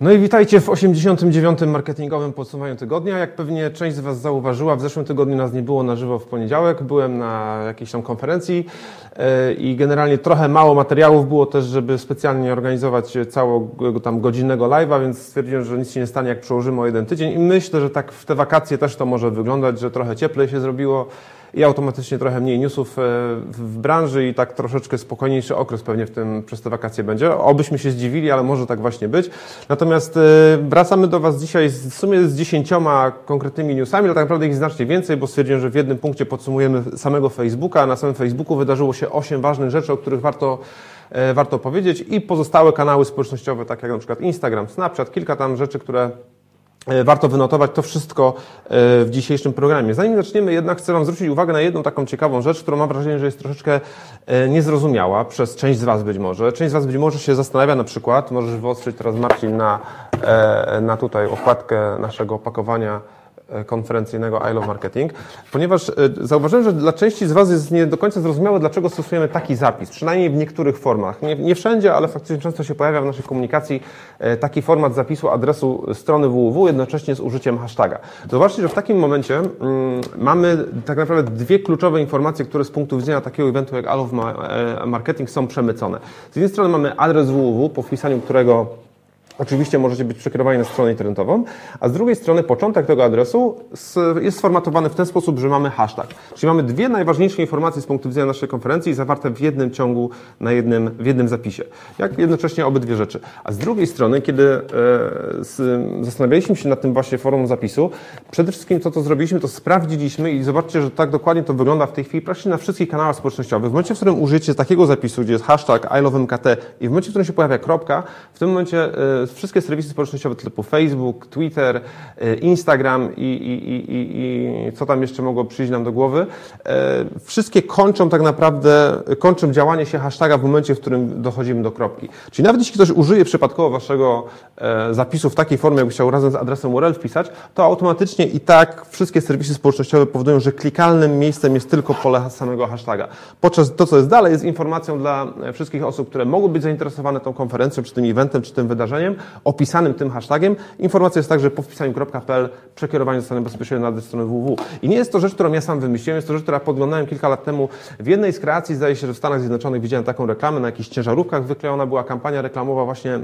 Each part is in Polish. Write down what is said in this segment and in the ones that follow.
No i witajcie w 89. marketingowym podsumowaniu tygodnia. Jak pewnie część z Was zauważyła, w zeszłym tygodniu nas nie było na żywo w poniedziałek. Byłem na jakiejś tam konferencji e, i generalnie trochę mało materiałów było też, żeby specjalnie organizować całego tam godzinnego live'a, więc stwierdziłem, że nic się nie stanie, jak przełożymy o jeden tydzień i myślę, że tak w te wakacje też to może wyglądać, że trochę cieplej się zrobiło i automatycznie trochę mniej newsów e, w branży i tak troszeczkę spokojniejszy okres pewnie w tym przez te wakacje będzie. Obyśmy się zdziwili, ale może tak właśnie być. Natomiast e, wracamy do Was dzisiaj w sumie z dziesięcioma konkretnymi newsami, ale tak naprawdę ich znacznie więcej, bo stwierdziłem, że w jednym punkcie podsumujemy samego Facebooka, na samym Facebooku wydarzyło się osiem ważnych rzeczy, o których warto e, warto powiedzieć i pozostałe kanały społecznościowe, tak jak na przykład Instagram, Snapchat, kilka tam rzeczy, które warto wynotować to wszystko e, w dzisiejszym programie. Zanim zaczniemy, jednak chcę Wam zwrócić uwagę na jedną taką ciekawą rzecz, którą mam wrażenie, że jest troszeczkę e, niezrozumiała przez część z Was być może. Część z Was być może się zastanawia na przykład, możesz wyostrzyć teraz Marcin na, na tutaj okładkę naszego opakowania E, konferencyjnego I Love Marketing, ponieważ e, zauważyłem, że dla części z Was jest nie do końca zrozumiałe, dlaczego stosujemy taki zapis, przynajmniej w niektórych formach. Nie, nie wszędzie, ale faktycznie często się pojawia w naszej komunikacji e, taki format zapisu adresu strony www jednocześnie z użyciem hashtaga. Zobaczcie, że w takim momencie mm, mamy tak naprawdę dwie kluczowe informacje, które z punktu widzenia takiego eventu jak I Love Marketing są przemycone. Z jednej strony mamy adres www, po wpisaniu którego Oczywiście możecie być przekierowani na stronę internetową, a z drugiej strony początek tego adresu jest sformatowany w ten sposób, że mamy hashtag. Czyli mamy dwie najważniejsze informacje z punktu widzenia naszej konferencji zawarte w jednym ciągu, na jednym, w jednym zapisie. Jak jednocześnie obydwie rzeczy. A z drugiej strony, kiedy e, zastanawialiśmy się nad tym właśnie forum zapisu, przede wszystkim to, co zrobiliśmy, to sprawdziliśmy i zobaczcie, że tak dokładnie to wygląda w tej chwili praktycznie na wszystkich kanałach społecznościowych. W momencie, w którym użyjecie takiego zapisu, gdzie jest hashtag ILoveMKT i w momencie, w którym się pojawia kropka, w tym momencie e, wszystkie serwisy społecznościowe typu Facebook, Twitter, e, Instagram i, i, i, i co tam jeszcze mogło przyjść nam do głowy, e, wszystkie kończą tak naprawdę, kończą działanie się hashtaga w momencie, w którym dochodzimy do kropki. Czyli nawet jeśli ktoś użyje przypadkowo waszego e, zapisu w takiej formie, jakby chciał razem z adresem URL wpisać, to automatycznie i tak wszystkie serwisy społecznościowe powodują, że klikalnym miejscem jest tylko pole samego hashtaga. Podczas to, co jest dalej, jest informacją dla wszystkich osób, które mogą być zainteresowane tą konferencją, czy tym eventem, czy tym wydarzeniem, opisanym tym hashtagiem. Informacja jest tak, że po wpisaniu .pl przekierowanie zostanie bezpośrednio na adres strony www. I nie jest to rzecz, którą ja sam wymyśliłem, jest to rzecz, która podglądałem kilka lat temu w jednej z kreacji, zdaje się, że w Stanach Zjednoczonych widziałem taką reklamę, na jakichś ciężarówkach wyklejona była kampania reklamowa właśnie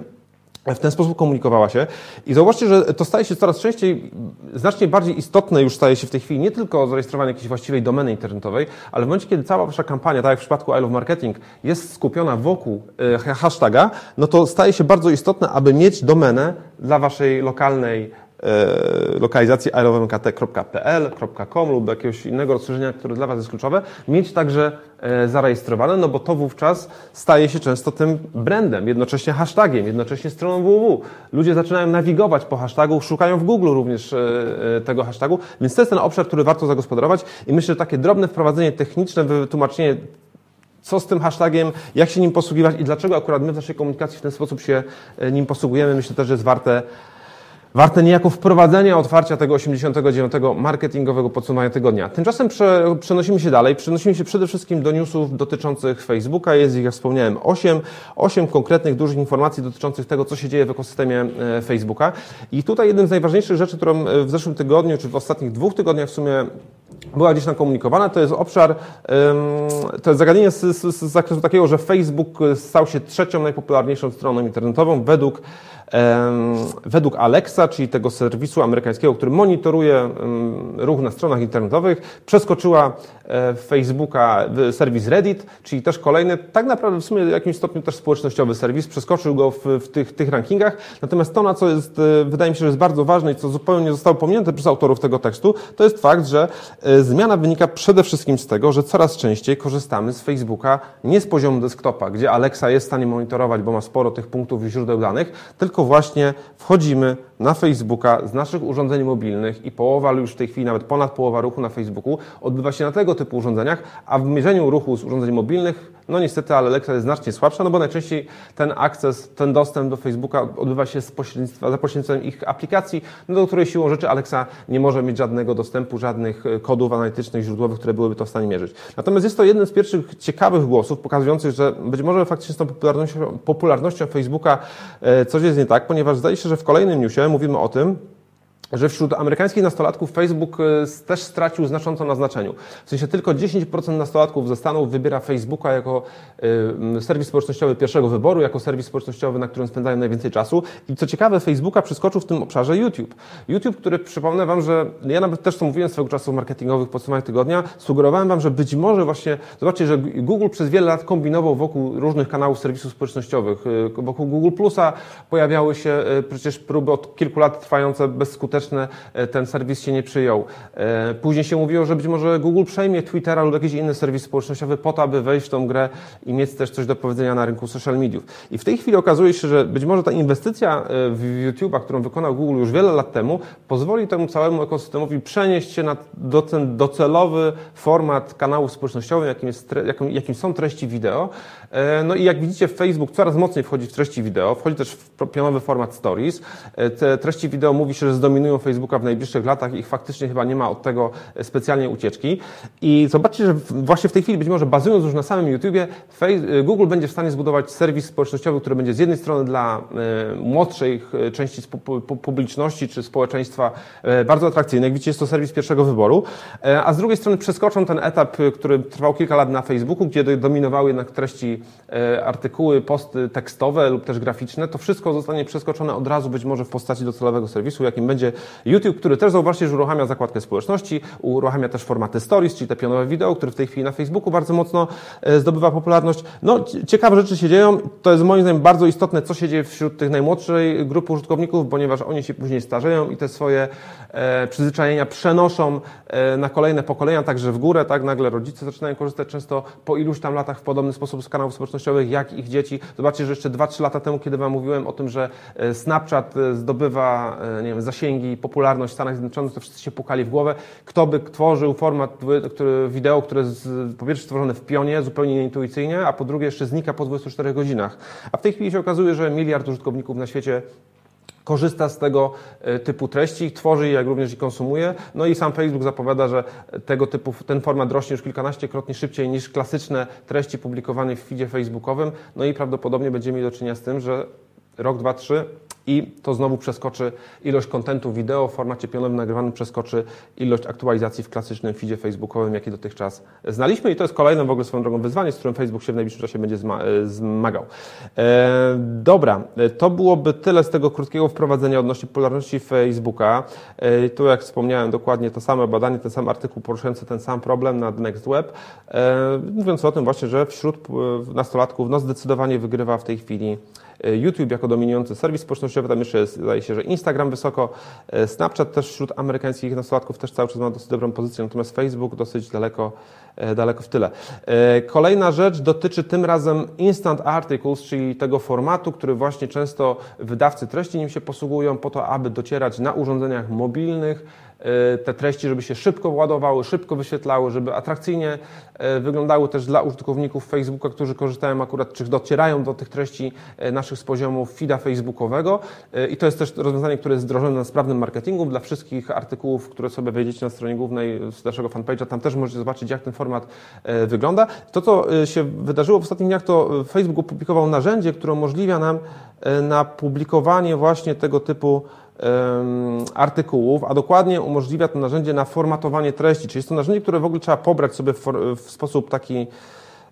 w ten sposób komunikowała się. I zauważcie, że to staje się coraz częściej, znacznie bardziej istotne już staje się w tej chwili nie tylko zarejestrowanie jakiejś właściwej domeny internetowej, ale w momencie, kiedy cała wasza kampania, tak jak w przypadku I Love Marketing, jest skupiona wokół e, hashtaga, no to staje się bardzo istotne, aby mieć domenę dla waszej lokalnej lokalizacji aerowemkt.pl, .com lub jakiegoś innego rozszerzenia, które dla Was jest kluczowe, mieć także e, zarejestrowane, no bo to wówczas staje się często tym brandem, jednocześnie hashtagiem, jednocześnie stroną www. Ludzie zaczynają nawigować po hashtagu, szukają w Google również e, tego hashtagu, więc to jest ten obszar, który warto zagospodarować i myślę, że takie drobne wprowadzenie techniczne, wytłumaczenie co z tym hashtagiem, jak się nim posługiwać i dlaczego akurat my w naszej komunikacji w ten sposób się nim posługujemy, myślę też, że jest warte warte niejako wprowadzenia otwarcia tego 89. marketingowego podsumowania tygodnia. Tymczasem prze, przenosimy się dalej. Przenosimy się przede wszystkim do newsów dotyczących Facebooka. Jest ich, jak wspomniałem, 8, 8 konkretnych, dużych informacji dotyczących tego, co się dzieje w ekosystemie e, Facebooka. I tutaj jednym z najważniejszych rzeczy, którą e, w zeszłym tygodniu, czy w ostatnich dwóch tygodniach w sumie była gdzieś tam komunikowana, to jest obszar, to jest zagadnienie z, z, z zakresu takiego, że Facebook stał się trzecią najpopularniejszą stroną internetową według Według Alexa, czyli tego serwisu amerykańskiego, który monitoruje ruch na stronach internetowych, przeskoczyła e, Facebooka serwis Reddit, czyli też kolejny, tak naprawdę w sumie w jakimś stopniu też społecznościowy serwis, przeskoczył go w, w tych, tych rankingach. Natomiast to, na co jest, e, wydaje mi się, że jest bardzo ważne i co zupełnie nie zostało pominięte przez autorów tego tekstu, to jest fakt, że e, zmiana wynika przede wszystkim z tego, że coraz częściej korzystamy z Facebooka nie z poziomu desktopa, gdzie Alexa jest w stanie monitorować, bo ma sporo tych punktów i źródeł danych, tylko właśnie wchodzimy na Facebooka z naszych urządzeń mobilnych i połowa już w tej chwili, nawet ponad połowa ruchu na Facebooku odbywa się na tego typu urządzeniach, a w mierzeniu ruchu z urządzeń mobilnych no niestety, ale Alexa jest znacznie słabsza, no bo najczęściej ten akces, ten dostęp do Facebooka odbywa się z pośrednictwa, za pośrednictwem ich aplikacji, no do której siłą rzeczy Alexa nie może mieć żadnego dostępu, żadnych e, kodów analitycznych, źródłowych, które byłyby to w stanie mierzyć. Natomiast jest to jeden z pierwszych ciekawych głosów pokazujących, że być może faktycznie z tą popularnością, popularnością Facebooka e, coś jest nie tak, ponieważ zdaje się, że w kolejnym newsie mówimy o tym, że wśród amerykańskich nastolatków Facebook e, też stracił znacząco na znaczeniu. W sensie tylko 10% nastolatków ze Stanów wybiera Facebooka jako e, serwis społecznościowy pierwszego wyboru, jako serwis społecznościowy, na którym spędzają najwięcej czasu. I co ciekawe, Facebooka przeskoczył w tym obszarze YouTube. YouTube, który przypomnę Wam, że ja nawet też to mówiłem swego czasu w marketingowych podsumowaniach tygodnia, sugerowałem Wam, że być może właśnie, zobaczcie, że Google przez wiele lat kombinował wokół różnych kanałów serwisów społecznościowych. E, wokół Google Plusa pojawiały się przecież próby od kilku lat trwające bezskutecznie E, ten serwis się nie przyjął. E, później się mówiło, że być może Google przejmie Twittera lub jakiś inny serwis społecznościowy po to, aby wejść w tą grę i mieć też coś do powiedzenia na rynku social mediów. I w tej chwili okazuje się, że być może ta inwestycja e, w YouTube'a, którą wykonał Google już wiele lat temu, pozwoli temu całemu ekosystemowi przenieść się na ten docelowy format kanałów społecznościowych, jakim, jest, jakim, jakim są treści wideo. No i jak widzicie, Facebook coraz mocniej wchodzi w treści wideo, wchodzi też w pionowy format stories. Te treści wideo mówi się, że zdominują dominują Facebooka w najbliższych latach, ich faktycznie chyba nie ma od tego specjalnie ucieczki. I zobaczcie, że właśnie w tej chwili, być może bazując już na samym YouTubie, Google będzie w stanie zbudować serwis społecznościowy, który będzie z jednej strony dla e, młodszej e, części publiczności czy społeczeństwa e, bardzo atrakcyjny. Jak widzicie, jest to serwis pierwszego wyboru, a z drugiej strony przeskoczą ten etap, który trwał kilka lat na Facebooku, gdzie dominowały jednak treści artykuły, posty tekstowe lub też graficzne. To wszystko zostanie przeskoczone od razu być może w postaci docelowego serwisu, jakim będzie YouTube, który też zauważcie, że uruchamia zakładkę społeczności, uruchamia też formaty stories, czyli te pionowe wideo, które w tej chwili na Facebooku bardzo mocno e, zdobywa popularność. No, ciekawe rzeczy się dzieją. To jest moim zdaniem bardzo istotne, co się dzieje wśród tych najmłodszej grupy użytkowników, ponieważ oni się później starzeją i te swoje e, przyzwyczajenia przenoszą e, na kolejne pokolenia, także w górę, tak? Nagle rodzice zaczynają korzystać często po iluś tam latach w podobny sposób z kanałów społecznościowych, jak ich dzieci. Zobaczcie, że jeszcze 2-3 lata temu, kiedy Wam mówiłem o tym, że e, Snapchat e, zdobywa, nie wiem, zasięgi popularność w Stanach Zjednoczonych, to wszyscy się pukali w głowę. Kto by tworzył format który, wideo, które jest po pierwsze stworzone w pionie, zupełnie nieintuicyjnie, a po drugie jeszcze znika po 24 godzinach. A w tej chwili się okazuje, że miliard użytkowników na świecie korzysta z tego e, typu treści, tworzy je, jak również i konsumuje. No i sam Facebook zapowiada, że tego typu, ten format rośnie już kilkanaściekrotnie szybciej niż klasyczne treści publikowane w feedzie facebookowym. No i prawdopodobnie będziemy mieli do czynienia z tym, że rok, dwa, trzy i to znowu przeskoczy ilość kontentu wideo w formacie pionowym nagrywanym, przeskoczy ilość aktualizacji w klasycznym feedzie facebookowym, jaki dotychczas znaliśmy i to jest kolejne w ogóle swoją drogą wyzwanie, z którym Facebook się w najbliższym czasie będzie e, zmagał. E, dobra, e, to byłoby tyle z tego krótkiego wprowadzenia odnośnie popularności Facebooka. E, tu jak wspomniałem dokładnie to samo badanie, ten sam artykuł poruszający ten sam problem na Next Web, e, mówiąc o tym właśnie, że wśród e, nastolatków no zdecydowanie wygrywa w tej chwili YouTube jako dominujący serwis społecznościowy, tam jeszcze jest, zdaje się, że Instagram wysoko, e, Snapchat też wśród amerykańskich nastolatków też cały czas ma dosyć dobrą pozycję, natomiast Facebook dosyć daleko, e, daleko w tyle. E, kolejna rzecz dotyczy tym razem Instant Articles, czyli tego formatu, który właśnie często wydawcy treści nim się posługują po to, aby docierać na urządzeniach mobilnych, E, te treści, żeby się szybko ładowały, szybko wyświetlały, żeby atrakcyjnie e, wyglądały też dla użytkowników Facebooka, którzy korzystają akurat, czy docierają do tych treści e, naszych z poziomu feeda facebookowego. I to jest też rozwiązanie, które jest wdrożone na sprawnym marketingu dla wszystkich artykułów, które sobie wejdziecie na stronie głównej z naszego fanpage'a. Tam też możecie zobaczyć, jak ten format wygląda. To, co się wydarzyło w ostatnich dniach, to Facebook opublikował narzędzie, które umożliwia nam na publikowanie właśnie tego typu artykułów, a dokładnie umożliwia to narzędzie na formatowanie treści. Czyli jest to narzędzie, które w ogóle trzeba pobrać sobie w, w sposób taki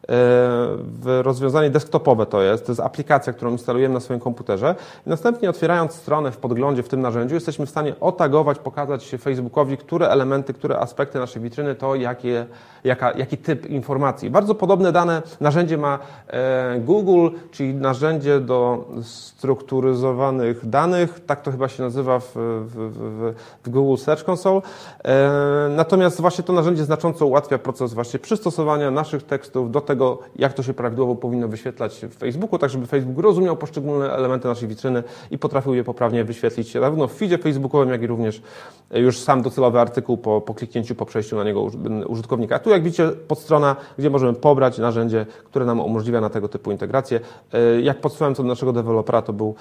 w rozwiązanie desktopowe to jest, to jest aplikacja, którą instalujemy na swoim komputerze i następnie otwierając stronę w podglądzie w tym narzędziu jesteśmy w stanie otagować, pokazać Facebookowi, które elementy, które aspekty naszej witryny to jakie, jaka, jaki typ informacji. Bardzo podobne dane narzędzie ma e, Google, czyli narzędzie do strukturyzowanych danych, tak to chyba się nazywa w, w, w, w Google Search Console. E, natomiast właśnie to narzędzie znacząco ułatwia proces właśnie przystosowania naszych tekstów do tego, jak to się prawidłowo powinno wyświetlać w Facebooku, tak żeby Facebook rozumiał poszczególne elementy naszej witryny i potrafił je poprawnie wyświetlić zarówno w feedzie facebookowym, jak i również już sam docelowy artykuł po, po kliknięciu, po przejściu na niego użytkownika. A tu jak widzicie podstrona, gdzie możemy pobrać narzędzie, które nam umożliwia na tego typu integrację. E, jak podsumowałem to do naszego dewelopera, to był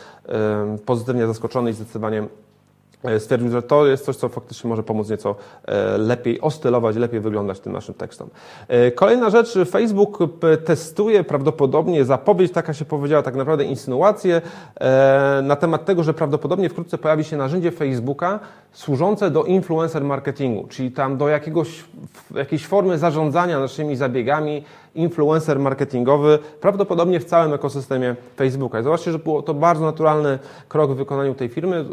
pozytywnie zaskoczony i zdecydowanie E, stwierdził, że to jest coś, co faktycznie może pomóc nieco e, lepiej ostylować, lepiej wyglądać tym naszym tekstom. E, kolejna rzecz, Facebook testuje prawdopodobnie zapowiedź, taka się powiedziała, tak naprawdę insynuację na temat tego, że prawdopodobnie wkrótce pojawi się narzędzie Facebooka służące do influencer marketingu, czyli tam do jakiegoś, jakiejś formy zarządzania naszymi zabiegami, influencer marketingowy, prawdopodobnie w całym ekosystemie Facebooka. I zobaczcie, że było to bardzo naturalny krok w wykonaniu tej firmy.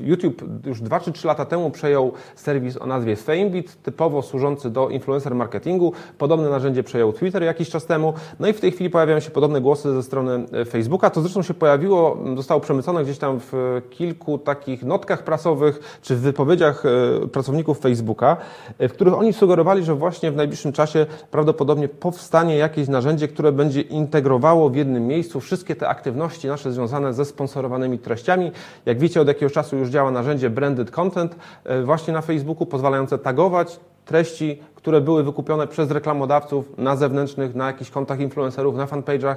YouTube już 2 czy 3 lata temu przejął serwis o nazwie Famebit, typowo służący do influencer marketingu. Podobne narzędzie przejął Twitter jakiś czas temu. No i w tej chwili pojawiają się podobne głosy ze strony e, Facebooka. To zresztą się pojawiło, zostało przemycone gdzieś tam w kilku takich notkach prasowych czy w wypowiedziach e, pracowników Facebooka, e, w których oni sugerowali, że właśnie w najbliższym czasie prawdopodobnie powstanie jakieś narzędzie, które będzie integrowało w jednym miejscu wszystkie te aktywności nasze związane ze sponsorowanymi treściami. Jak wiecie, od jakiegoś czasu już działa narzędzie Branded Content e, właśnie na Facebooku, pozwalające tagować treści, które były wykupione przez reklamodawców na zewnętrznych, na jakichś kontach influencerów, na fanpage'ach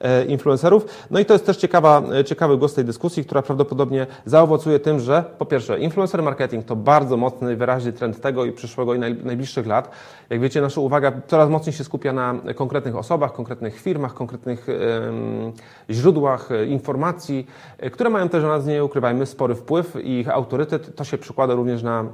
e, influencerów. No i to jest też ciekawa, e, ciekawy głos tej dyskusji, która prawdopodobnie zaowocuje tym, że po pierwsze influencer marketing to bardzo mocny, wyraźny trend tego i przyszłego i najbliższych lat. Jak wiecie, nasza uwaga coraz mocniej się skupia na konkretnych osobach, konkretnych firmach, konkretnych źródłach e, informacji, które mają też na nas, nie ukrywajmy, spory wpływ i ich autorytet. To się przykłada również na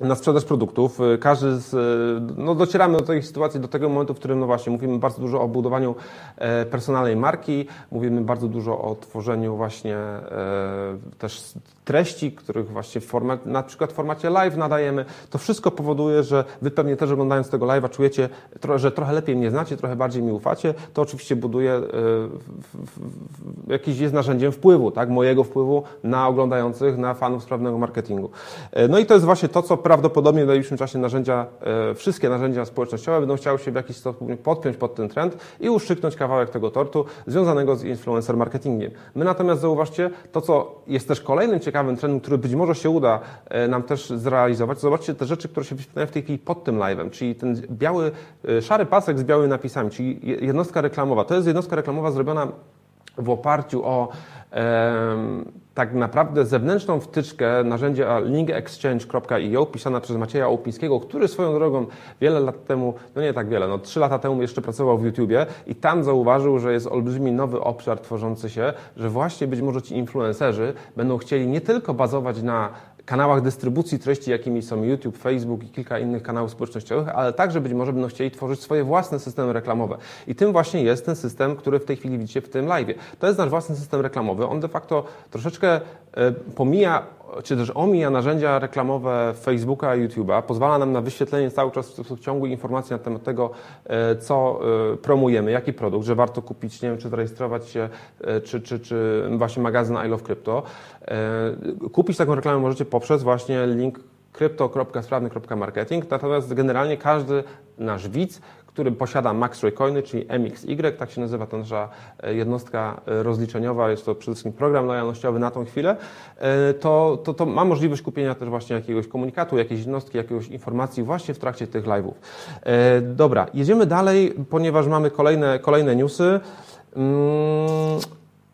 na sprzedaż produktów. Y, każdy z, y, no docieramy do tej sytuacji, do tego momentu, w którym no właśnie mówimy bardzo dużo o budowaniu e, personalnej marki, mówimy bardzo dużo o tworzeniu właśnie e, też treści, których właśnie w format, na przykład w formacie live nadajemy. To wszystko powoduje, że Wy pewnie też oglądając tego live'a czujecie, że trochę lepiej mnie znacie, trochę bardziej mi ufacie. To oczywiście buduje, e, jakiś jest narzędziem wpływu, tak, mojego wpływu na oglądających, na fanów sprawnego marketingu. No i to jest właśnie to, co prawdopodobnie w najbliższym czasie narzędzia, e, wszystkie narzędzia społecznościowe będą chciały się w jakiś sposób podpiąć pod ten trend i uszczyknąć kawałek tego tortu związanego z influencer marketingiem. My natomiast zauważcie, to co jest też kolejnym ciekawym trendem, który być może się uda e, nam też zrealizować, zobaczcie te rzeczy, które się wyświetlają w tej chwili pod tym live'em, czyli ten biały, e, szary pasek z białymi napisami, czyli jednostka reklamowa. To jest jednostka reklamowa zrobiona w oparciu o tak naprawdę zewnętrzną wtyczkę narzędzia linkexchange.io pisana przez Macieja Łupińskiego, który swoją drogą wiele lat temu, no nie tak wiele, no trzy lata temu jeszcze pracował w YouTubie i tam zauważył, że jest olbrzymi nowy obszar tworzący się, że właśnie być może ci influencerzy będą chcieli nie tylko bazować na kanałach dystrybucji treści, jakimi są YouTube, Facebook i kilka innych kanałów społecznościowych, ale także być może będą chcieli tworzyć swoje własne systemy reklamowe. I tym właśnie jest ten system, który w tej chwili widzicie w tym live. To jest nasz własny system reklamowy. On de facto troszeczkę e, pomija czy też omija narzędzia reklamowe Facebooka i YouTube'a, pozwala nam na wyświetlenie cały czas w sposób ciągły informacji na temat tego, e, co e, promujemy, jaki produkt, że warto kupić, nie wiem, czy zarejestrować się, e, czy, czy, czy właśnie magazyn I Love Crypto. Kupić taką reklamę możecie poprzez właśnie link krypto.sprawny.marketing, natomiast generalnie każdy nasz widz który posiada Max Coiny, czyli MXY, tak się nazywa ta nasza e, jednostka e, rozliczeniowa, jest to przede wszystkim program lojalnościowy na tą chwilę, e, to, to, to ma możliwość kupienia też właśnie jakiegoś komunikatu, jakiejś jednostki, jakiegoś informacji właśnie w trakcie tych live'ów. Dobra, jedziemy dalej, ponieważ mamy kolejne, kolejne newsy.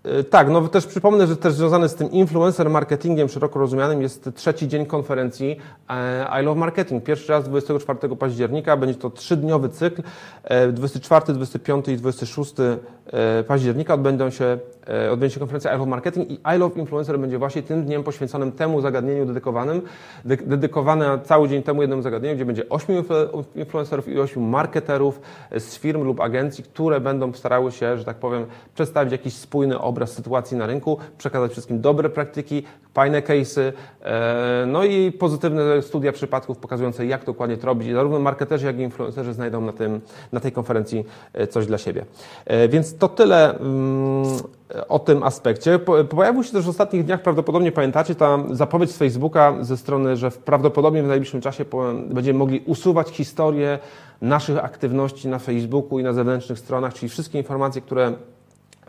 E, tak, no też przypomnę, że też związany z tym influencer marketingiem szeroko rozumianym jest trzeci dzień konferencji e, I Love Marketing. Pierwszy raz 24 października, będzie to trzydniowy cykl. 24, e, 25 i 26 października odbędą się, odbędzie się konferencja I Love Marketing i I Love Influencer będzie właśnie tym dniem poświęconym temu zagadnieniu dedykowanym, dedykowane cały dzień temu jednemu zagadnieniu, gdzie będzie 8 influencerów i 8 marketerów z firm lub agencji, które będą starały się, że tak powiem, przedstawić jakiś spójny obraz obraz sytuacji na rynku, przekazać wszystkim dobre praktyki, fajne case'y, e, no i pozytywne studia przypadków pokazujące, jak dokładnie to robić. Zarówno marketerzy, jak i influencerzy znajdą na, tym, na tej konferencji e, coś dla siebie. E, więc to tyle mm, o tym aspekcie. Pojawił się też w ostatnich dniach, prawdopodobnie pamiętacie, ta zapowiedź z Facebooka ze strony, że prawdopodobnie w najbliższym czasie będziemy mogli usuwać historię naszych aktywności na Facebooku i na zewnętrznych stronach, czyli wszystkie informacje, które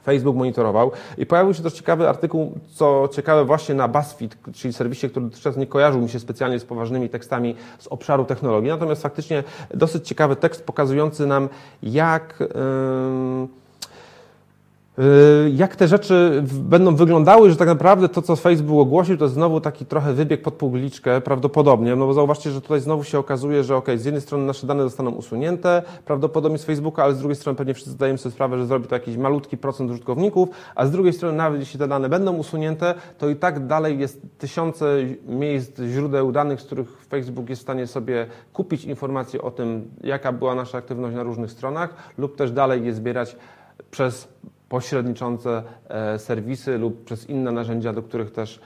Facebook monitorował. I pojawił się też ciekawy artykuł, co ciekawe właśnie na BuzzFeed, czyli serwisie, który dotychczas nie kojarzył mi się specjalnie z poważnymi tekstami z obszaru technologii. Natomiast faktycznie dosyć ciekawy tekst pokazujący nam, jak... Yy, jak te rzeczy będą wyglądały, że tak naprawdę to, co Facebook ogłosił, to jest znowu taki trochę wybieg pod publiczkę, prawdopodobnie, no bo zauważcie, że tutaj znowu się okazuje, że ok, z jednej strony nasze dane zostaną usunięte, prawdopodobnie z Facebooka, ale z drugiej strony pewnie wszyscy zdajemy sobie sprawę, że zrobi to jakiś malutki procent użytkowników, a z drugiej strony nawet jeśli te dane będą usunięte, to i tak dalej jest tysiące miejsc, źródeł danych, z których Facebook jest w stanie sobie kupić informacje o tym, jaka była nasza aktywność na różnych stronach lub też dalej je zbierać przez pośredniczące e, serwisy lub przez inne narzędzia, do których też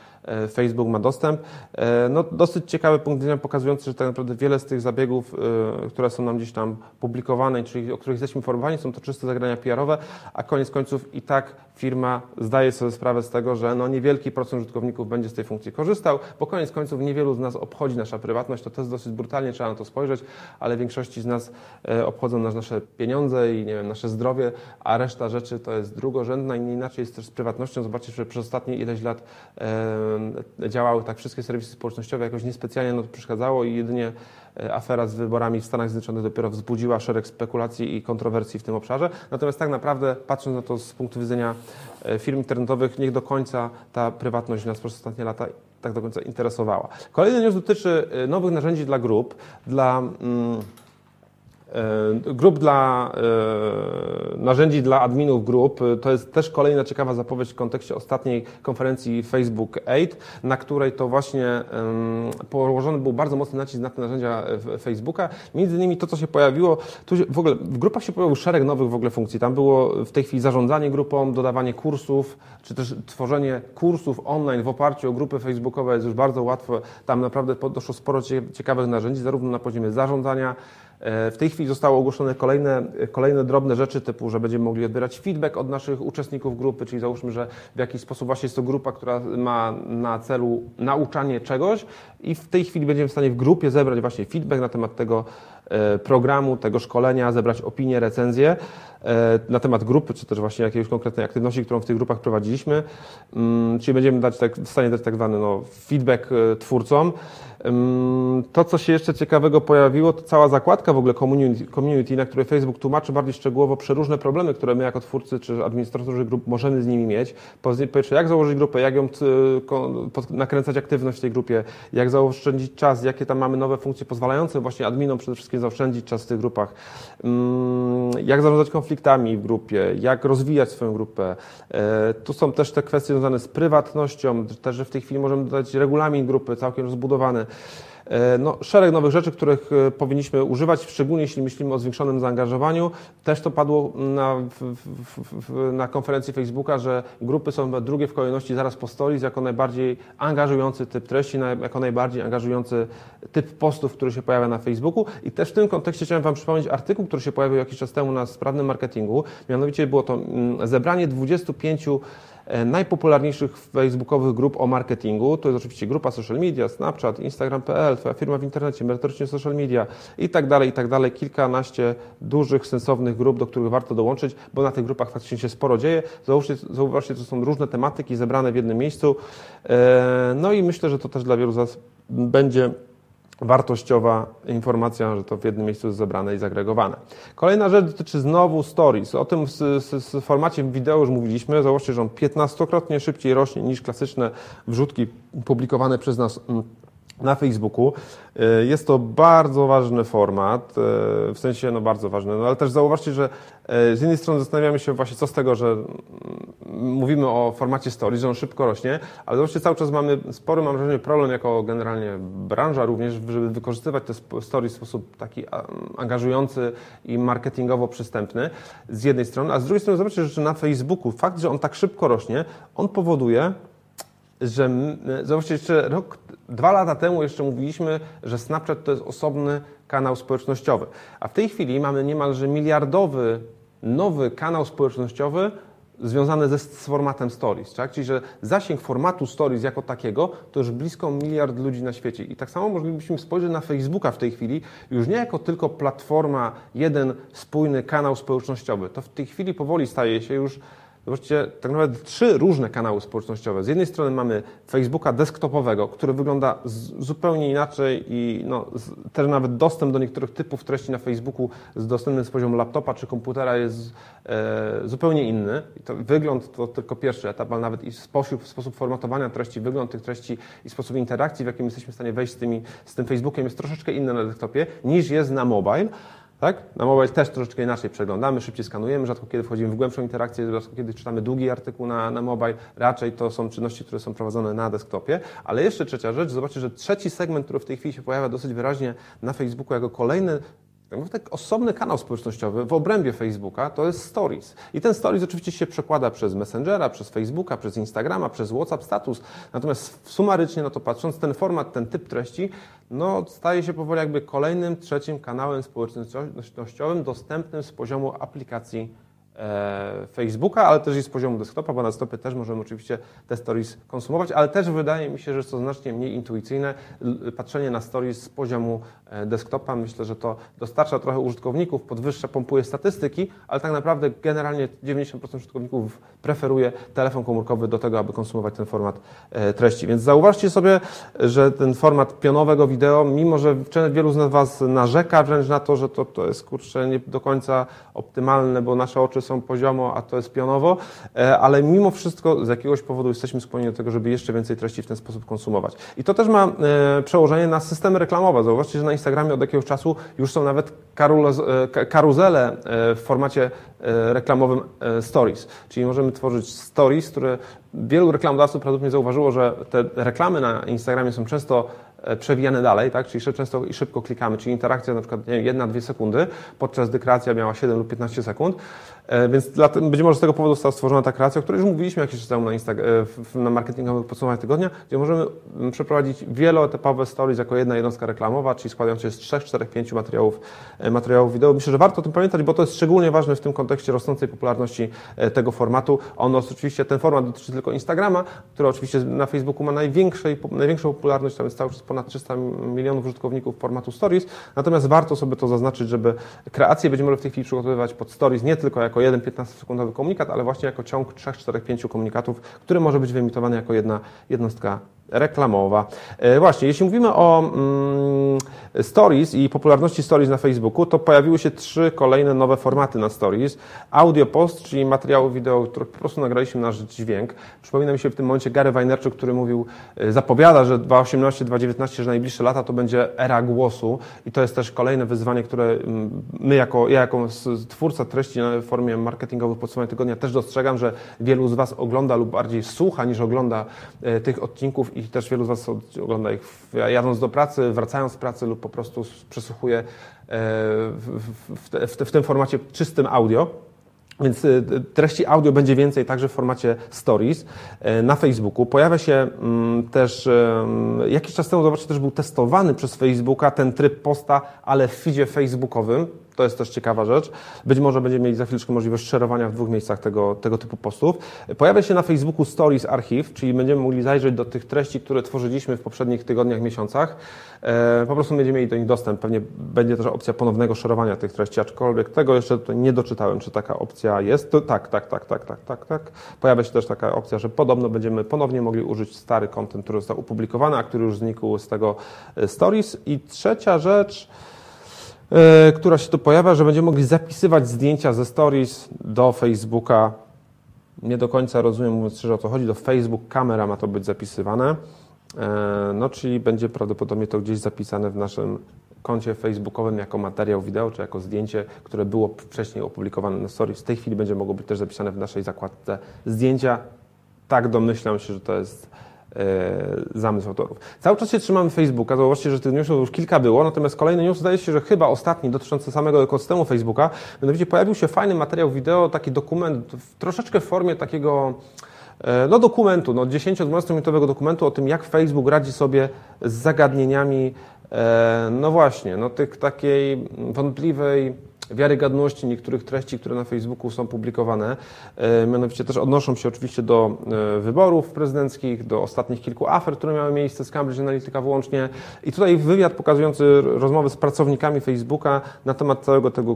Facebook ma dostęp. E, no, dosyć ciekawy punkt widzenia pokazujący, że tak naprawdę wiele z tych zabiegów, e, które są nam gdzieś tam publikowane, czyli o których jesteśmy informowani, są to czyste zagrania PR-owe, a koniec końców i tak firma zdaje sobie sprawę z tego, że no niewielki procent użytkowników będzie z tej funkcji korzystał, bo koniec końców niewielu z nas obchodzi nasza prywatność, to jest dosyć brutalnie, trzeba na to spojrzeć, ale większości z nas obchodzą nas nasze pieniądze i nie wiem, nasze zdrowie, a reszta rzeczy to jest drugorzędna i nie inaczej jest też z prywatnością. Zobaczcie, że przez ostatnie ileś lat działały tak wszystkie serwisy społecznościowe, jakoś niespecjalnie no to przeszkadzało i jedynie e, afera z wyborami w Stanach Zjednoczonych dopiero wzbudziła szereg spekulacji i kontrowersji w tym obszarze. Natomiast tak naprawdę, patrząc na to z punktu widzenia e, firm internetowych, niech do końca ta prywatność nas przez ostatnie lata tak do końca interesowała. Kolejny news dotyczy e, nowych narzędzi dla grup, dla... Mm, E, grup dla e, narzędzi dla adminów grup to jest też kolejna ciekawa zapowiedź w kontekście ostatniej konferencji Facebook 8, na której to właśnie położony był bardzo mocny nacisk na te narzędzia Facebooka. Między innymi to, co się pojawiło, tu w ogóle w grupach się pojawił szereg nowych w ogóle funkcji. Tam było w tej chwili zarządzanie grupą, dodawanie kursów, czy też tworzenie kursów online w oparciu o grupy facebookowe jest już bardzo łatwe. Tam naprawdę doszło sporo ciekawych narzędzi, zarówno na poziomie zarządzania, E, w tej chwili zostały ogłoszone kolejne, kolejne drobne rzeczy, typu, że będziemy mogli odbierać feedback od naszych uczestników grupy, czyli załóżmy, że w jakiś sposób właśnie jest to grupa, która ma na celu nauczanie czegoś i w tej chwili będziemy w stanie w grupie zebrać właśnie feedback na temat tego e, programu, tego szkolenia, zebrać opinie, recenzje e, na temat grupy, czy też właśnie jakiejś konkretnej aktywności, którą w tych grupach prowadziliśmy. Mm, czyli będziemy dać tak, w stanie dać tak zwany no, feedback twórcom. To, co się jeszcze ciekawego pojawiło, to cała zakładka w ogóle community, na której Facebook tłumaczy bardziej szczegółowo przeróżne problemy, które my jako twórcy czy administratorzy grup możemy z nimi mieć. Po pierwsze, jak założyć grupę, jak ją nakręcać aktywność w tej grupie, jak zaoszczędzić czas, jakie tam mamy nowe funkcje pozwalające właśnie adminom przede wszystkim zaoszczędzić czas w tych grupach, jak zarządzać konfliktami w grupie, jak rozwijać swoją grupę. E, tu są też te kwestie związane z prywatnością, też, że w tej chwili możemy dodać regulamin grupy całkiem rozbudowany. E, no, szereg nowych rzeczy, których e, powinniśmy używać, szczególnie jeśli myślimy o zwiększonym zaangażowaniu. Też to padło na, w, w, na konferencji Facebooka, że grupy są drugie w kolejności zaraz po stories jako najbardziej angażujący typ treści, jako najbardziej angażujący typ postów, który się pojawia na Facebooku. I też w tym kontekście chciałem Wam przypomnieć artykuł, który się pojawił jakiś czas temu na sprawnym marketingu. Mianowicie było to mm, zebranie 25 E, najpopularniejszych facebookowych grup o marketingu. To jest oczywiście grupa social media, Snapchat, Instagram.pl, Twoja firma w internecie, merytorycznie social media i tak dalej, i tak dalej. Kilkanaście dużych, sensownych grup, do których warto dołączyć, bo na tych grupach faktycznie się sporo dzieje. Zauważcie, zauważcie to są różne tematyki zebrane w jednym miejscu. E, no i myślę, że to też dla wielu z Was będzie wartościowa informacja, że to w jednym miejscu jest zebrane i zagregowane. Kolejna rzecz dotyczy znowu stories. O tym w, formacie wideo już mówiliśmy. Zauważcie, że on 15-krotnie szybciej rośnie niż klasyczne wrzutki publikowane przez nas mm, na Facebooku. E, jest to bardzo ważny format, e, w sensie no bardzo ważny, no ale też zauważcie, że e, z jednej strony zastanawiamy się właśnie co z tego, że mm, mówimy o formacie stories, że on szybko rośnie, ale zobaczcie, cały czas mamy spory, mam wrażenie, problem jako generalnie branża również, żeby wykorzystywać te stories w sposób taki angażujący i marketingowo przystępny z jednej strony, a z drugiej strony zobaczcie, że na Facebooku fakt, że on tak szybko rośnie, on powoduje, że zobaczcie, jeszcze rok, dwa lata temu jeszcze mówiliśmy, że Snapchat to jest osobny kanał społecznościowy, a w tej chwili mamy niemalże miliardowy nowy kanał społecznościowy związany ze, z formatem Stories, tak? czyli że zasięg formatu Stories jako takiego to już blisko miliard ludzi na świecie. I tak samo moglibyśmy spojrzeć na Facebooka w tej chwili już nie jako tylko platforma, jeden spójny kanał społecznościowy. To w tej chwili powoli staje się już Zobaczcie, tak naprawdę trzy różne kanały społecznościowe. Z jednej strony mamy Facebooka desktopowego, który wygląda zupełnie inaczej i no, też nawet dostęp do niektórych typów treści na Facebooku z dostępnym z poziomu laptopa czy komputera jest e, zupełnie inny. I to wygląd to tylko pierwszy etap, ale nawet i sposób, sposób formatowania treści, wygląd tych treści i sposób interakcji, w jakim jesteśmy w stanie wejść z, tymi, z tym Facebookiem jest troszeczkę inny na desktopie niż jest na mobile. Tak? Na mobile też troszeczkę inaczej przeglądamy, szybciej skanujemy, rzadko kiedy wchodzimy w głębszą interakcję, rzadko kiedy czytamy długi artykuł na, na mobile. Raczej to są czynności, które są prowadzone na desktopie. Ale jeszcze trzecia rzecz, zobaczcie, że trzeci segment, który w tej chwili się pojawia dosyć wyraźnie na Facebooku jako kolejny tak osobny kanał społecznościowy w obrębie Facebooka to jest Stories. I ten Stories oczywiście się przekłada przez Messengera, przez Facebooka, przez Instagrama, przez WhatsApp Status. Natomiast sumarycznie na to patrząc, ten format, ten typ treści no, staje się powoli jakby kolejnym, trzecim kanałem społecznościowym dostępnym z poziomu aplikacji Facebooka, ale też i z poziomu desktopa, bo na desktopie też możemy oczywiście te stories konsumować, ale też wydaje mi się, że jest to znacznie mniej intuicyjne patrzenie na stories z poziomu e, desktopa. Myślę, że to dostarcza trochę użytkowników, podwyższa, pompuje statystyki, ale tak naprawdę generalnie 90% użytkowników preferuje telefon komórkowy do tego, aby konsumować ten format e, treści. Więc zauważcie sobie, że ten format pionowego wideo, mimo że wielu z Was narzeka wręcz na to, że to, to jest kurczę nie do końca optymalne, bo nasze oczy są poziomo, a to jest pionowo, e, ale mimo wszystko z jakiegoś powodu jesteśmy skłonni do tego, żeby jeszcze więcej treści w ten sposób konsumować. I to też ma e, przełożenie na systemy reklamowe. Zauważcie, że na Instagramie od jakiegoś czasu już są nawet e, karuzele w formacie reklamowym stories. Czyli możemy tworzyć stories, które wielu reklamodawców prawdopodobnie zauważyło, że te reklamy na Instagramie są często przewijane dalej, tak? czyli często i szybko klikamy, czyli interakcja na przykład nie wiem, 1-2 sekundy, podczas gdy kreacja miała 7 lub 15 sekund, więc dla, być może z tego powodu została stworzona ta kreacja, o której już mówiliśmy jakiś czas temu na, Insta- na marketingowych podsumowaniach tygodnia, gdzie możemy mm, przeprowadzić wieloetapowe stories jako jedna jednostka reklamowa, czyli składająca się z 3, 4, 5 materiałów, e, materiałów wideo. Myślę, że warto o tym pamiętać, bo to jest szczególnie ważne w tym kontekście rosnącej popularności tego formatu. Ono oczywiście, ten format dotyczy tylko Instagrama, który oczywiście na Facebooku ma największej, największą popularność, tam jest cały czas ponad 300 milionów użytkowników formatu Stories. Natomiast warto sobie to zaznaczyć, żeby kreację będziemy w tej chwili przygotowywać pod Stories nie tylko jako jeden 15-sekundowy komunikat, ale właśnie jako ciąg 3, 4, 5 komunikatów, który może być wyemitowany jako jedna jednostka reklamowa. E, właśnie, jeśli mówimy o mm, stories i popularności stories na Facebooku, to pojawiły się trzy kolejne nowe formaty na stories. Audio post, czyli materiały wideo, które po prostu nagraliśmy nasz dźwięk. Przypomina mi się w tym momencie Gary Vaynerchuk, który mówił, e, zapowiada, że 2018, 2019, że najbliższe lata to będzie era głosu i to jest też kolejne wyzwanie, które mm, my jako, ja jako twórca treści w formie marketingowych podsumowania tygodnia też dostrzegam, że wielu z Was ogląda lub bardziej słucha niż ogląda e, tych odcinków i też wielu z Was ogląda ich jadąc do pracy, wracając z pracy lub po prostu przesłuchuje w, w, w, w tym formacie czystym audio. Więc e, treści audio będzie więcej także w formacie stories e, na Facebooku. Pojawia się mm, też, jakiś czas temu, zobaczcie, też był testowany przez Facebooka ten tryb posta, ale w feedzie facebookowym. To jest też ciekawa rzecz. Być może będziemy mieli za chwileczkę możliwość szerowania w dwóch miejscach tego, tego typu postów. Pojawia się na Facebooku Stories Archive, czyli będziemy mogli zajrzeć do tych treści, które tworzyliśmy w poprzednich tygodniach, miesiącach. E, po prostu będziemy mieli do nich dostęp. Pewnie będzie też opcja ponownego szerowania tych treści, aczkolwiek tego jeszcze nie doczytałem, czy taka opcja jest. To, tak, tak, tak, tak, tak, tak, tak. Pojawia się też taka opcja, że podobno będziemy ponownie mogli użyć stary kontent, który został opublikowany, a który już znikł z tego e, Stories. I trzecia rzecz, która się tu pojawia, że będziemy mogli zapisywać zdjęcia ze stories do Facebooka. Nie do końca rozumiem, mówiąc szczerze, o co chodzi. Do Facebook kamera ma to być zapisywane. no czyli będzie prawdopodobnie to gdzieś zapisane w naszym koncie facebookowym jako materiał wideo, czy jako zdjęcie, które było wcześniej opublikowane na stories. W tej chwili będzie mogło być też zapisane w naszej zakładce zdjęcia. Tak domyślam się, że to jest e, zamysł autorów. Cały czas się trzymamy Facebooka. Zauważcie, że tych newsów już kilka było, natomiast kolejny news zdaje się, że chyba ostatni dotyczący samego ekosystemu Facebooka. Mianowicie pojawił się fajny materiał wideo, taki dokument troszeczkę w formie takiego e, no dokumentu, no 10-12 minutowego dokumentu o tym, jak Facebook radzi sobie z zagadnieniami E, no właśnie, no tych takiej wątpliwej wiarygodności niektórych treści, które na Facebooku są publikowane. E, mianowicie też odnoszą się oczywiście do e, wyborów prezydenckich, do ostatnich kilku afer, które miały miejsce z Cambridge Analytica włącznie. I tutaj wywiad pokazujący rozmowy z pracownikami Facebooka na temat całego tego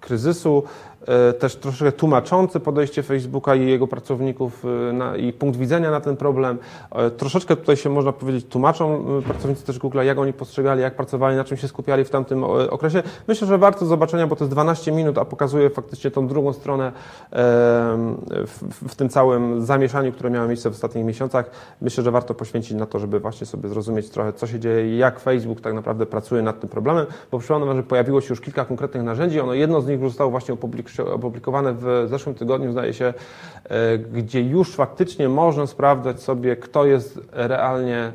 kryzysu, też troszkę tłumaczący podejście Facebooka i jego pracowników e, na, i punkt widzenia na ten problem. E, troszeczkę tutaj się można powiedzieć tłumaczą pracownicy też Google, jak oni postrzegali, jak pracowali, na czym się skupiali w tamtym okresie. Myślę, że warto zobaczenia, bo to jest 12 minut, a pokazuje faktycznie tą drugą stronę w, w tym całym zamieszaniu, które miało miejsce w ostatnich miesiącach. Myślę, że warto poświęcić na to, żeby właśnie sobie zrozumieć trochę, co się dzieje i jak Facebook tak naprawdę pracuje nad tym problemem, bo przypomnę, że pojawiło się już kilka konkretnych narzędzi, ono jedno z nich już zostało właśnie opublikowane opublikowane w zeszłym tygodniu, zdaje się, e, gdzie już faktycznie można sprawdzać sobie, kto jest realnie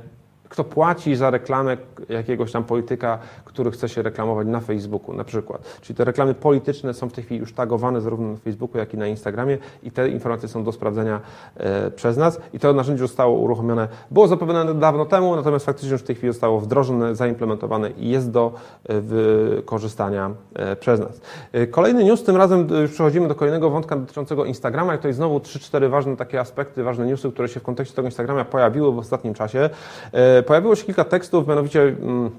kto płaci za reklamę jakiegoś tam polityka, który chce się reklamować na Facebooku na przykład. Czyli te reklamy polityczne są w tej chwili już tagowane zarówno na Facebooku, jak i na Instagramie i te informacje są do sprawdzenia e, przez nas i to narzędzie zostało uruchomione, było zapewne dawno temu, natomiast faktycznie już w tej chwili zostało wdrożone, zaimplementowane i jest do e, wykorzystania e, przez nas. Kolejny news, tym razem e, przechodzimy do kolejnego wątka dotyczącego Instagrama i tutaj znowu 3-4 ważne takie aspekty, ważne newsy, które się w kontekście tego Instagrama pojawiły w ostatnim czasie. E, pojawiło się kilka tekstów, mianowicie mm,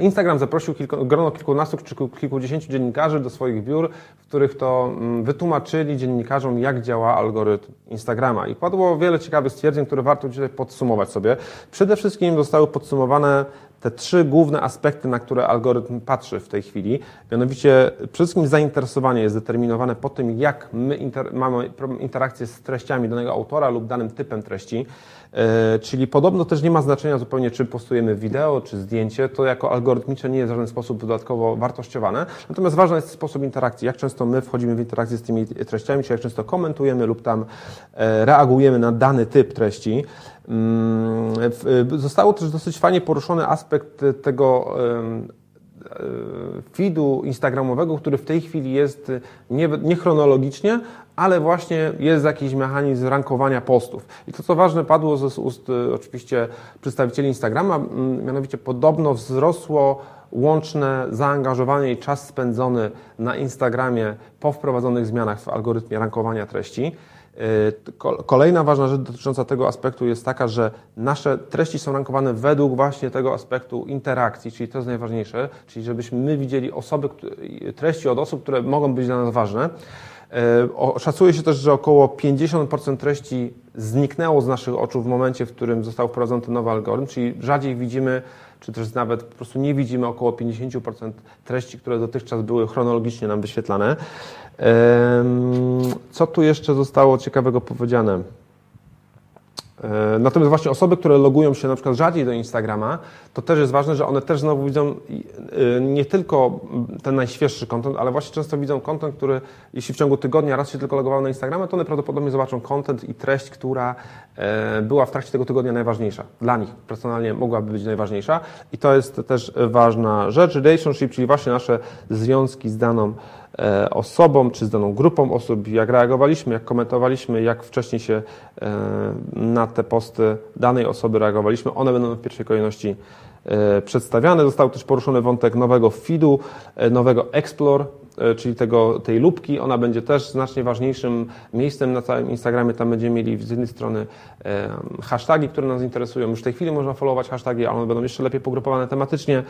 Instagram zaprosił kilku, grono kilkunastu czy kilkudziesięciu dziennikarzy do swoich biur, w których to mm, wytłumaczyli dziennikarzom, jak działa algorytm Instagrama. I padło wiele ciekawych stwierdzeń, które warto dzisiaj podsumować sobie. Przede wszystkim zostały podsumowane te trzy główne aspekty, na które algorytm patrzy w tej chwili. Mianowicie przede wszystkim zainteresowanie jest determinowane po tym, jak my inter mamy interakcję z treściami danego autora lub danym typem treści. E, czyli podobno też nie ma znaczenia zupełnie, czy postujemy wideo, czy zdjęcie. To jako algorytmicze nie jest w żaden sposób dodatkowo wartościowane. Natomiast ważny jest sposób interakcji. Jak często my wchodzimy w interakcję z tymi treściami, czy jak często komentujemy lub tam e, reagujemy na dany typ treści. Mm, zostało też dosyć fajnie poruszony aspekt tego e, feedu instagramowego, który w tej chwili jest nie, nie ale właśnie jest jakiś mechanizm rankowania postów. I to, co ważne, padło z ust y, oczywiście przedstawicieli Instagrama, mianowicie podobno wzrosło łączne zaangażowanie i czas spędzony na Instagramie po wprowadzonych zmianach w algorytmie rankowania treści. Y, kolejna ważna rzecz dotycząca tego aspektu jest taka, że nasze treści są rankowane według właśnie tego aspektu interakcji, czyli to jest najważniejsze, czyli żebyśmy my widzieli osoby, treści od osób, które mogą być dla nas ważne. E, szacuje się też, że około 50% treści zniknęło z naszych oczu w momencie, w którym został wprowadzony ten nowy algorytm, czyli rzadziej widzimy, czy też nawet po prostu nie widzimy około 50% treści, które dotychczas były chronologicznie nam wyświetlane. Co tu jeszcze zostało ciekawego powiedziane? E, natomiast właśnie osoby, które logują się na przykład rzadziej do Instagrama, to też jest ważne, że one też znowu widzą e, nie tylko ten najświeższy kontent, ale właśnie często widzą kontent, który jeśli w ciągu tygodnia raz się tylko logowało na Instagrama, to one prawdopodobnie zobaczą kontent i treść, która e, była w trakcie tego tygodnia najważniejsza. Dla nich personalnie mogłaby być najważniejsza i to jest też ważna rzecz. Relationship, czyli właśnie nasze związki z daną E, osobom, czy z daną grupą osób, jak reagowaliśmy, jak komentowaliśmy, jak wcześniej się e, na te posty danej osoby reagowaliśmy. One będą w pierwszej kolejności e, przedstawiane. Został też poruszony wątek nowego feedu, nowego Explore, czyli tego, tej lubki, ona będzie też znacznie ważniejszym miejscem na całym Instagramie. Tam będziemy mieli z jednej strony e, hasztagi, które nas interesują. Już w tej chwili można followować hasztagi, ale one będą jeszcze lepiej pogrupowane tematycznie.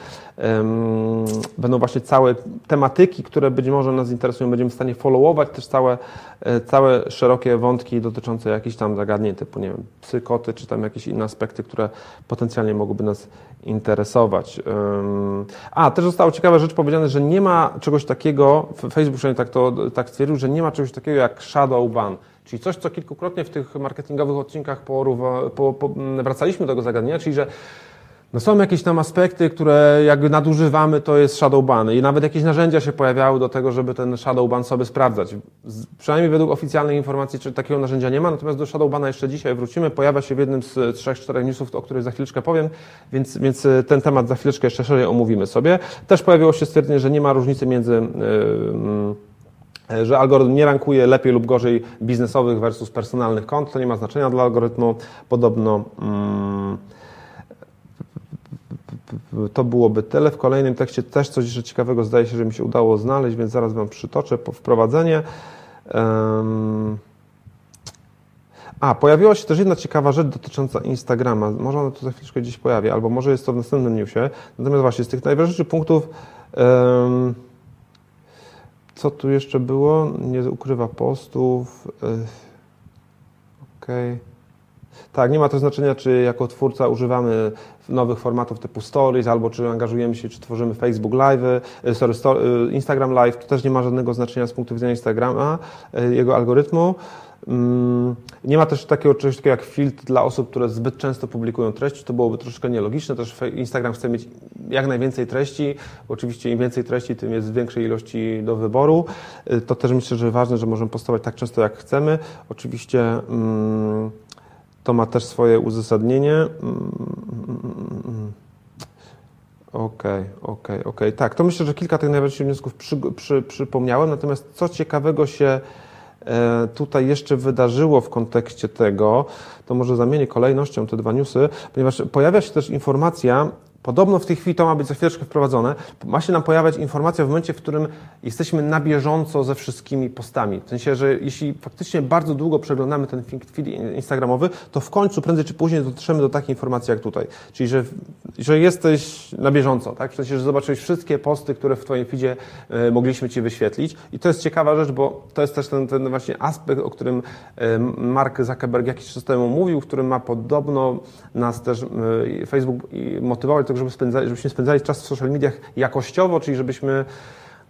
Będą właśnie całe tematyki, które być może nas interesują. Będziemy w stanie followować też całe, e, całe szerokie wątki dotyczące jakichś tam zagadnień typu, nie wiem, psy, koty, czy tam jakieś inne aspekty, które potencjalnie mogłyby nas interesować. A, też zostało ciekawa rzecz powiedziane, że nie ma czegoś takiego, Facebook przynajmniej tak to tak stwierdził, że nie ma czegoś takiego jak shadow ban, Czyli coś, co kilkukrotnie w tych marketingowych odcinkach poruwa, po, po, wracaliśmy do tego zagadnienia, czyli że no są jakieś tam aspekty, które jak nadużywamy, to jest shadow ban i nawet jakieś narzędzia się pojawiały do tego, żeby ten shadow ban sobie sprawdzać. Z, przynajmniej według oficjalnej informacji, czy takiego narzędzia nie ma, natomiast do shadow bana jeszcze dzisiaj wrócimy. Pojawia się w jednym z trzech, czterech newsów, o których za chwileczkę powiem, więc, więc e, ten temat za chwileczkę jeszcze szerzej omówimy sobie. Też pojawiło się stwierdzenie, że nie ma różnicy między yy, że algorytm nie rankuje lepiej lub gorzej biznesowych versus personalnych kont. To nie ma znaczenia dla algorytmu. Podobno. Yy, to byłoby tyle. W kolejnym tekście też coś jeszcze ciekawego zdaje się, że mi się udało znaleźć, więc zaraz Wam przytoczę po wprowadzenie. A, pojawiła się też jedna ciekawa rzecz dotycząca Instagrama. Może ona tu za chwileczkę gdzieś pojawi, albo może jest to w następnym newsie. Natomiast właśnie z tych najważniejszych punktów, co tu jeszcze było? Nie ukrywa postów. Okej. Okay. Tak, nie ma to znaczenia, czy jako twórca używamy nowych formatów typu Stories, albo czy angażujemy się, czy tworzymy Facebook Live, e, sorry, e, Instagram Live. To też nie ma żadnego znaczenia z punktu widzenia Instagrama, e, jego algorytmu. Mm, nie ma też takiego czegoś takiego jak filtr dla osób, które zbyt często publikują treści. To byłoby troszkę nielogiczne. Też Instagram chce mieć jak najwięcej treści. Oczywiście im więcej treści, tym jest większej ilości do wyboru. To też myślę, że ważne, że możemy postować tak często jak chcemy. Oczywiście. Hmm, to ma też swoje uzasadnienie. Okej, okej, okej. Tak, to myślę, że kilka tych najważniejszych wniosków przy, przy, przypomniałem. Natomiast co ciekawego się e, tutaj jeszcze wydarzyło w kontekście tego, to może zamienię kolejnością te dwa newsy, ponieważ pojawia się też informacja Podobno w tej chwili to ma być za chwileczkę wprowadzone. Ma się nam pojawiać informacja w momencie, w którym jesteśmy na bieżąco ze wszystkimi postami. W sensie, że jeśli faktycznie bardzo długo przeglądamy ten feed instagramowy, to w końcu prędzej czy później dotrzemy do takiej informacji jak tutaj. Czyli, że, że jesteś na bieżąco, tak? W sensie, że zobaczyłeś wszystkie posty, które w Twoim feedzie e, mogliśmy Ci wyświetlić. I to jest ciekawa rzecz, bo to jest też ten, ten właśnie aspekt, o którym e, Mark Zuckerberg jakiś czas temu mówił, w którym ma podobno nas też e, Facebook motywować tego, żeby spędzali, żebyśmy spędzali czas w social mediach jakościowo, czyli żebyśmy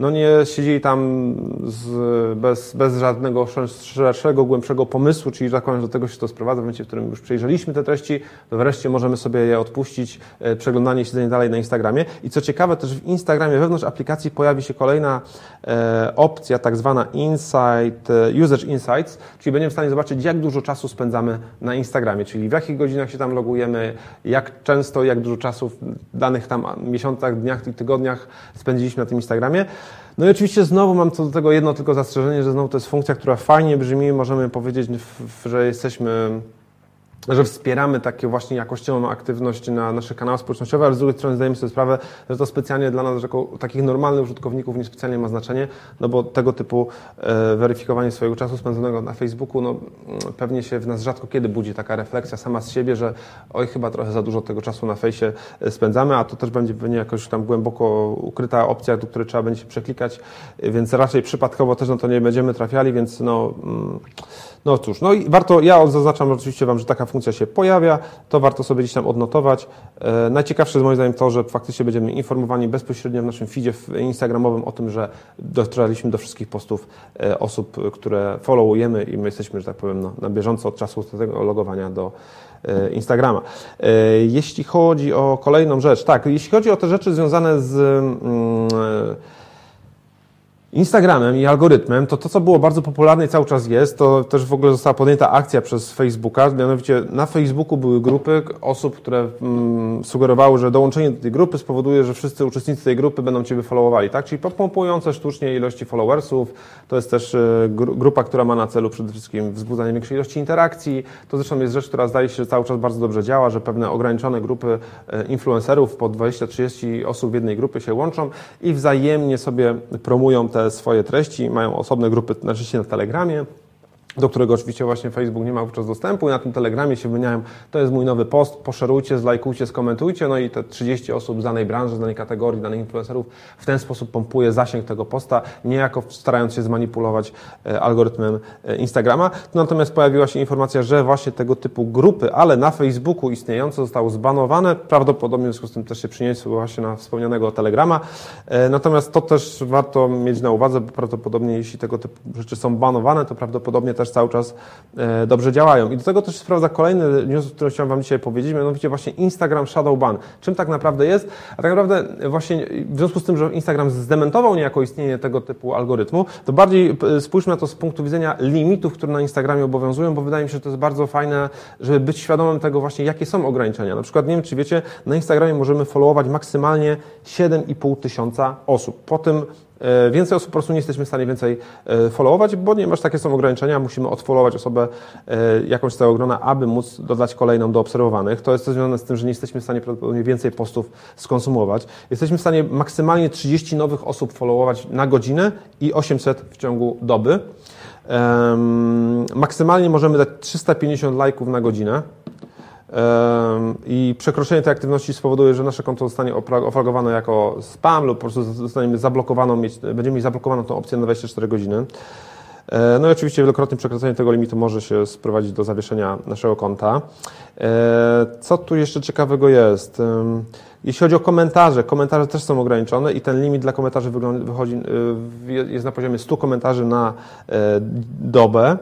no nie siedzieli tam z, bez, bez żadnego szerszego, głębszego pomysłu, czyli tak powiem, do tego się to sprowadza. W momencie, w którym już przejrzeliśmy te treści, wreszcie możemy sobie je odpuścić, e, przeglądanie siedzenie dalej na Instagramie. I co ciekawe, też w Instagramie wewnątrz aplikacji pojawi się kolejna e, opcja, tak zwana Insight, e, User Insights, czyli będziemy w stanie zobaczyć, jak dużo czasu spędzamy na Instagramie, czyli w jakich godzinach się tam logujemy, jak często, jak dużo czasu w danych tam miesiącach, dniach tygodniach spędziliśmy na tym Instagramie. No i oczywiście znowu mam co do tego jedno tylko zastrzeżenie, że znowu to jest funkcja, która fajnie brzmi, możemy powiedzieć, że jesteśmy że wspieramy takie właśnie jakościową aktywność na naszych kanałach społecznościowych, ale z drugiej strony zdajemy sobie sprawę, że to specjalnie dla nas, jako takich normalnych użytkowników, niespecjalnie ma znaczenie, no bo tego typu e, weryfikowanie swojego czasu spędzonego na Facebooku, no pewnie się w nas rzadko kiedy budzi taka refleksja sama z siebie, że oj, chyba trochę za dużo tego czasu na fejsie e, spędzamy, a to też będzie pewnie jakoś tam głęboko ukryta opcja, do której trzeba będzie się przeklikać, więc raczej przypadkowo też na to nie będziemy trafiali, więc no... Mm, no cóż, no i warto, ja zaznaczam oczywiście Wam, że taka funkcja się pojawia, to warto sobie gdzieś tam odnotować. E, najciekawsze jest moim zdaniem to, że faktycznie będziemy informowani bezpośrednio w naszym feedzie instagramowym o tym, że dotarliśmy do wszystkich postów e, osób, które followujemy i my jesteśmy, że tak powiem, no, na bieżąco od czasu tego logowania do e, Instagrama. Jeśli chodzi o kolejną rzecz, tak, jeśli chodzi o te rzeczy związane z mm, Instagramem i algorytmem, to to, co było bardzo popularne i cały czas jest, to też w ogóle została podjęta akcja przez Facebooka. Mianowicie na Facebooku były grupy osób, które mm, sugerowały, że dołączenie do tej grupy spowoduje, że wszyscy uczestnicy tej grupy będą Cię followowali, tak? Czyli pompujące sztucznie ilości followersów. To jest też y, grupa, która ma na celu przede wszystkim wzbudzanie większej ilości interakcji. To zresztą jest rzecz, która zdaje się, że cały czas bardzo dobrze działa, że pewne ograniczone grupy y, influencerów po 20-30 osób w jednej grupie się łączą i wzajemnie sobie promują te swoje treści, mają osobne grupy, najczęściej na Telegramie, do którego oczywiście właśnie Facebook nie ma wówczas dostępu. I na tym Telegramie się wymieniają, to jest mój nowy post, poszerujcie, zlajkujcie, skomentujcie, no i te 30 osób z danej branży, z danej kategorii, danych influencerów w ten sposób pompuje zasięg tego posta, niejako starając się zmanipulować e, algorytmem e, Instagrama. Natomiast pojawiła się informacja, że właśnie tego typu grupy, ale na Facebooku istniejące zostały zbanowane, prawdopodobnie w związku z tym też się przyniosły właśnie na wspomnianego Telegrama. E, natomiast to też warto mieć na uwadze, bo prawdopodobnie jeśli tego typu rzeczy są banowane, to prawdopodobnie też cały czas e, dobrze działają. I do tego też sprawdza kolejny news, o którym chciałem Wam dzisiaj powiedzieć, mianowicie właśnie Instagram Shadow Ban. Czym tak naprawdę jest? A tak naprawdę właśnie w związku z tym, że Instagram zdementował niejako istnienie tego typu algorytmu, to bardziej spójrzmy na to z punktu widzenia limitów, które na Instagramie obowiązują, bo wydaje mi się, że to jest bardzo fajne, żeby być świadomym tego właśnie, jakie są ograniczenia. Na przykład, nie wiem, czy wiecie, na Instagramie możemy followować maksymalnie 7,5 tysiąca osób. Po tym e, więcej osób po prostu nie jesteśmy w stanie więcej e, followować, ponieważ takie są ograniczenia, musimy odfollowować osobę e, jakąś z tego grona, aby móc dodać kolejną do obserwowanych. To jest związane z tym, że nie jesteśmy w stanie prawdopodobnie więcej postów skonsumować. Jesteśmy w stanie maksymalnie 30 nowych osób followować na godzinę i 800 w ciągu doby. Maksymalnie możemy dać 350 lajków na godzinę i przekroczenie tej aktywności spowoduje, że nasze konto zostanie oflagowane jako spam lub po prostu zostaniemy zablokowaną, będziemy mieć zablokowaną tą opcję na 24 godziny. E, no i oczywiście wielokrotnie przekroczenie tego limitu może się sprowadzić do zawieszenia naszego konta. E, co tu jeszcze ciekawego jest? Jeśli chodzi o komentarze, komentarze też są ograniczone i ten limit dla komentarzy wychodzi, y, jest na poziomie 100 komentarzy na e, dobę.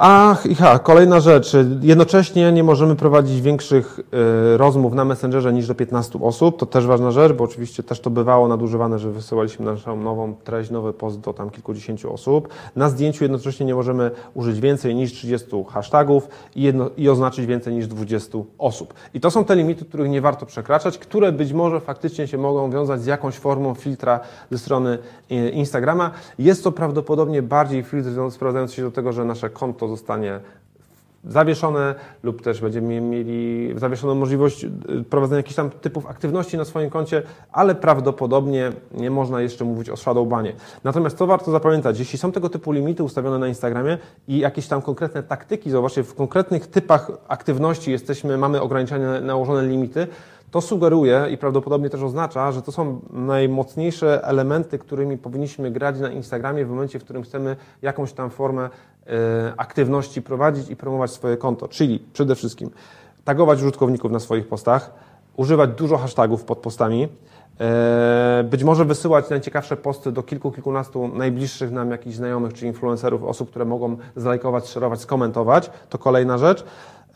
Ach, i ha, kolejna rzecz. Jednocześnie nie możemy prowadzić większych y, rozmów na Messengerze niż do 15 osób. To też ważna rzecz, bo oczywiście też to bywało nadużywane, że wysyłaliśmy naszą nową treść, nowy post do tam kilkudziesięciu osób. Na zdjęciu jednocześnie nie możemy użyć więcej niż 30 hashtagów i, jedno, i oznaczyć więcej niż 20 osób. I to są te limity, których nie warto przekraczać, które być może faktycznie się mogą wiązać z jakąś formą filtra ze strony y, Instagrama. Jest to prawdopodobnie bardziej filtr sprowadzający się do tego, że nasze konto zostanie zawieszone lub też będziemy mieli zawieszoną możliwość y, prowadzenia jakichś tam typów aktywności na swoim koncie, ale prawdopodobnie nie można jeszcze mówić o shadowbanie. Natomiast co warto zapamiętać, jeśli są tego typu limity ustawione na Instagramie i jakieś tam konkretne taktyki, zobaczcie, w konkretnych typach aktywności jesteśmy, mamy ograniczone, nałożone limity, to sugeruje i prawdopodobnie też oznacza, że to są najmocniejsze elementy, którymi powinniśmy grać na Instagramie w momencie, w którym chcemy jakąś tam formę e, aktywności prowadzić i promować swoje konto. Czyli przede wszystkim tagować użytkowników na swoich postach, używać dużo hashtagów pod postami, e, być może wysyłać najciekawsze posty do kilku, kilkunastu najbliższych nam jakichś znajomych czy influencerów, osób, które mogą zlajkować, szerować, skomentować. To kolejna rzecz.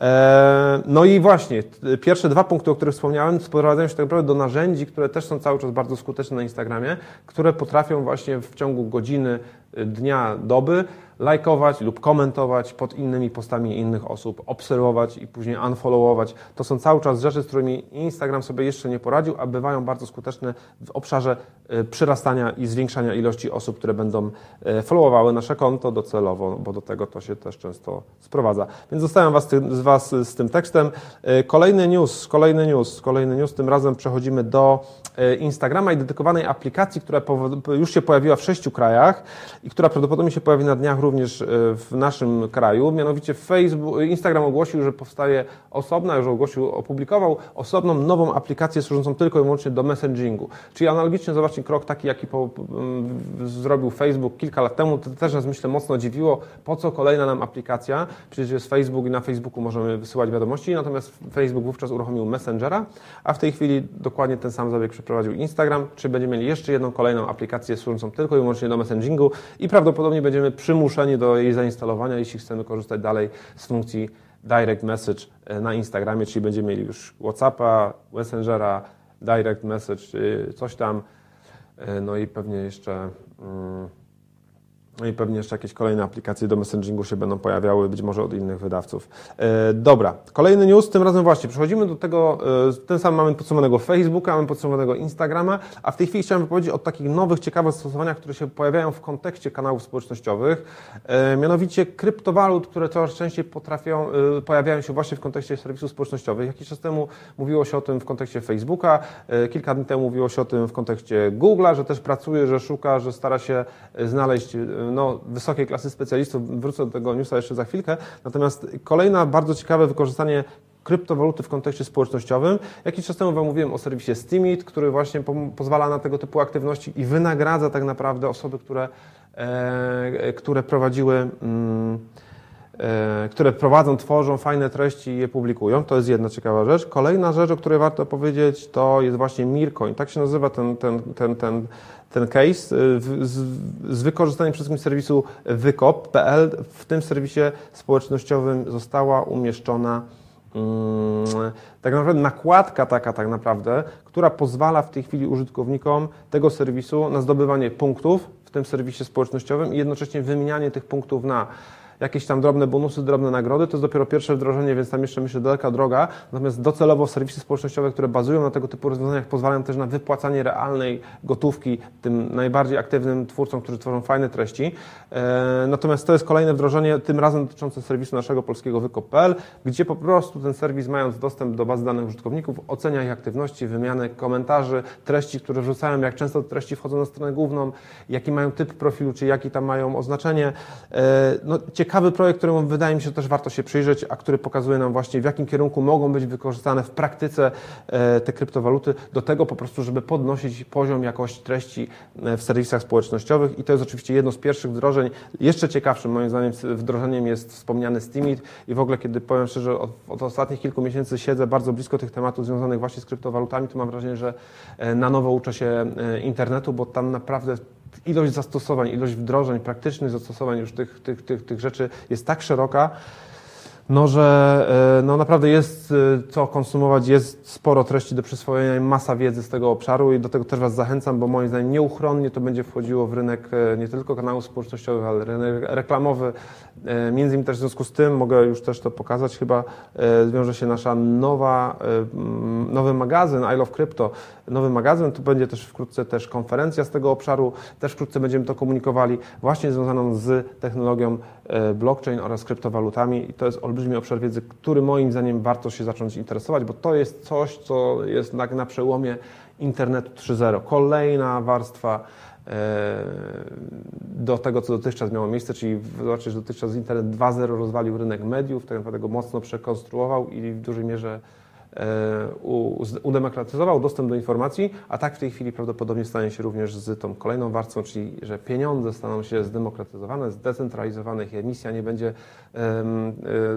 E, no i właśnie, pierwsze dwa punkty, o których wspomniałem, sprowadzają się tak naprawdę do narzędzi, które też są cały czas bardzo skuteczne na Instagramie, które potrafią właśnie w ciągu godziny, dnia, doby lajkować lub komentować pod innymi postami innych osób, obserwować i później unfollowować. To są cały czas rzeczy, z którymi Instagram sobie jeszcze nie poradził, a bywają bardzo skuteczne w obszarze e, przyrastania i zwiększania ilości osób, które będą e, followowały nasze konto docelowo, bo do tego to się też często sprowadza. Więc zostawiam was, z Was z tym tekstem. E, kolejny news, kolejny news, kolejny news. Tym razem przechodzimy do Instagrama i dedykowanej aplikacji, która już się pojawiła w sześciu krajach i która prawdopodobnie się pojawi na dniach również e, w naszym kraju. Mianowicie Facebook, Instagram ogłosił, że powstaje osobna, już ogłosił, opublikował osobną, nową aplikację służącą tylko i wyłącznie do messagingu. Czyli analogicznie, zobaczcie, krok taki, jaki po, zrobił Facebook kilka lat temu, to też nas myślę mocno dziwiło, po co kolejna nam aplikacja, przecież jest Facebook i na Facebooku możemy wysyłać wiadomości, natomiast Facebook wówczas uruchomił Messengera, a w tej chwili dokładnie ten sam zabieg przeprowadził Instagram, czy będziemy mieli jeszcze jedną kolejną aplikację służącą tylko i wyłącznie do messagingu i prawdopodobnie będziemy przymuszeni do jej zainstalowania, jeśli chcemy korzystać dalej z funkcji Direct Message e, na Instagramie, czyli będziemy mieli już WhatsAppa, Messengera, Direct Message, coś tam, e, no i pewnie jeszcze. Mm, i pewnie jeszcze jakieś kolejne aplikacje do messagingu się będą pojawiały, być może od innych wydawców. E, dobra, kolejny news, tym razem właśnie przechodzimy do tego, e, ten sam mamy podsumowanego Facebooka, mamy podsumowanego Instagrama, a w tej chwili chciałem powiedzieć o takich nowych, ciekawych stosowaniach, które się pojawiają w kontekście kanałów społecznościowych, e, mianowicie kryptowalut, które coraz częściej potrafią, e, pojawiają się właśnie w kontekście serwisów społecznościowych. Jakiś czas temu mówiło się o tym w kontekście Facebooka, e, kilka dni temu mówiło się o tym w kontekście Google'a, że też pracuje, że szuka, że stara się e, znaleźć no, wysokiej klasy specjalistów. Wrócę do tego newsa jeszcze za chwilkę. Natomiast kolejna bardzo ciekawe wykorzystanie kryptowaluty w kontekście społecznościowym. Jakiś czas temu Wam mówiłem o serwisie Steemit, który właśnie po, pozwala na tego typu aktywności i wynagradza tak naprawdę osoby, które, e, które prowadziły. Mm, e, które prowadzą, tworzą fajne treści i je publikują. To jest jedna ciekawa rzecz. Kolejna rzecz, o której warto powiedzieć, to jest właśnie Mircoin. Tak się nazywa ten, ten, ten, ten, ten case y, z, wykorzystaniem wszystkim serwisu wykop.pl. W tym serwisie społecznościowym została umieszczona mm, tak naprawdę nakładka taka tak naprawdę, która pozwala w tej chwili użytkownikom tego serwisu na zdobywanie punktów w tym serwisie społecznościowym i jednocześnie wymienianie tych punktów na jakieś tam drobne bonusy, drobne nagrody. To jest dopiero pierwsze wdrożenie, więc tam jeszcze myślę daleka droga. Natomiast docelowo serwisy społecznościowe, które bazują na tego typu rozwiązaniach, pozwalają też na wypłacanie realnej gotówki tym najbardziej aktywnym twórcom, którzy tworzą fajne treści. E, natomiast to jest kolejne wdrożenie, tym razem dotyczące serwisu naszego polskiego wykop.pl, gdzie po prostu ten serwis, mając dostęp do bazy danych użytkowników, ocenia ich aktywności, wymianę komentarzy, treści, które wrzucają, jak często te treści wchodzą na stronę główną, jaki mają typ profilu, czy jaki tam mają oznaczenie. E, no, ciekawe ciekawy projekt, któremu wydaje mi się też warto się przyjrzeć, a który pokazuje nam właśnie w jakim kierunku mogą być wykorzystane w praktyce e, te kryptowaluty do tego po prostu, żeby podnosić poziom jakości treści e, w serwisach społecznościowych i to jest oczywiście jedno z pierwszych wdrożeń. Jeszcze ciekawszym moim zdaniem wdrożeniem jest wspomniany Steemit i w ogóle kiedy powiem szczerze, od, od ostatnich kilku miesięcy siedzę bardzo blisko tych tematów związanych właśnie z kryptowalutami, to mam wrażenie, że e, na nowo uczę się internetu, bo tam naprawdę ilość zastosowań, ilość wdrożeń, praktycznych zastosowań już tych, tych, tych, tych rzeczy jest tak szeroka, no, że e, no, naprawdę jest e, co konsumować, jest sporo treści do przyswojenia i masa wiedzy z tego obszaru i do tego też Was zachęcam, bo moim zdaniem nieuchronnie to będzie wchodziło w rynek e, nie tylko kanałów społecznościowych, ale rynek reklamowy. Między innymi też w związku z tym, mogę już też to pokazać, chyba zwiąże się nasza nowa, nowy magazyn I Love Crypto, nowy magazyn, tu będzie też wkrótce też konferencja z tego obszaru, też wkrótce będziemy to komunikowali, właśnie związaną z technologią blockchain oraz kryptowalutami i to jest olbrzymi obszar wiedzy, który moim zdaniem warto się zacząć interesować, bo to jest coś, co jest na, na przełomie internetu 3.0. Kolejna warstwa e, do tego, co dotychczas miało miejsce, czyli zobaczyć, że dotychczas internet 2.0 rozwalił rynek mediów, tak naprawdę go mocno przekonstruował i w dużej mierze udemokratyzował dostęp do informacji, a tak w tej chwili prawdopodobnie stanie się również z tą kolejną warstwą, czyli że pieniądze staną się zdemokratyzowane, zdecentralizowane, ich emisja nie będzie e,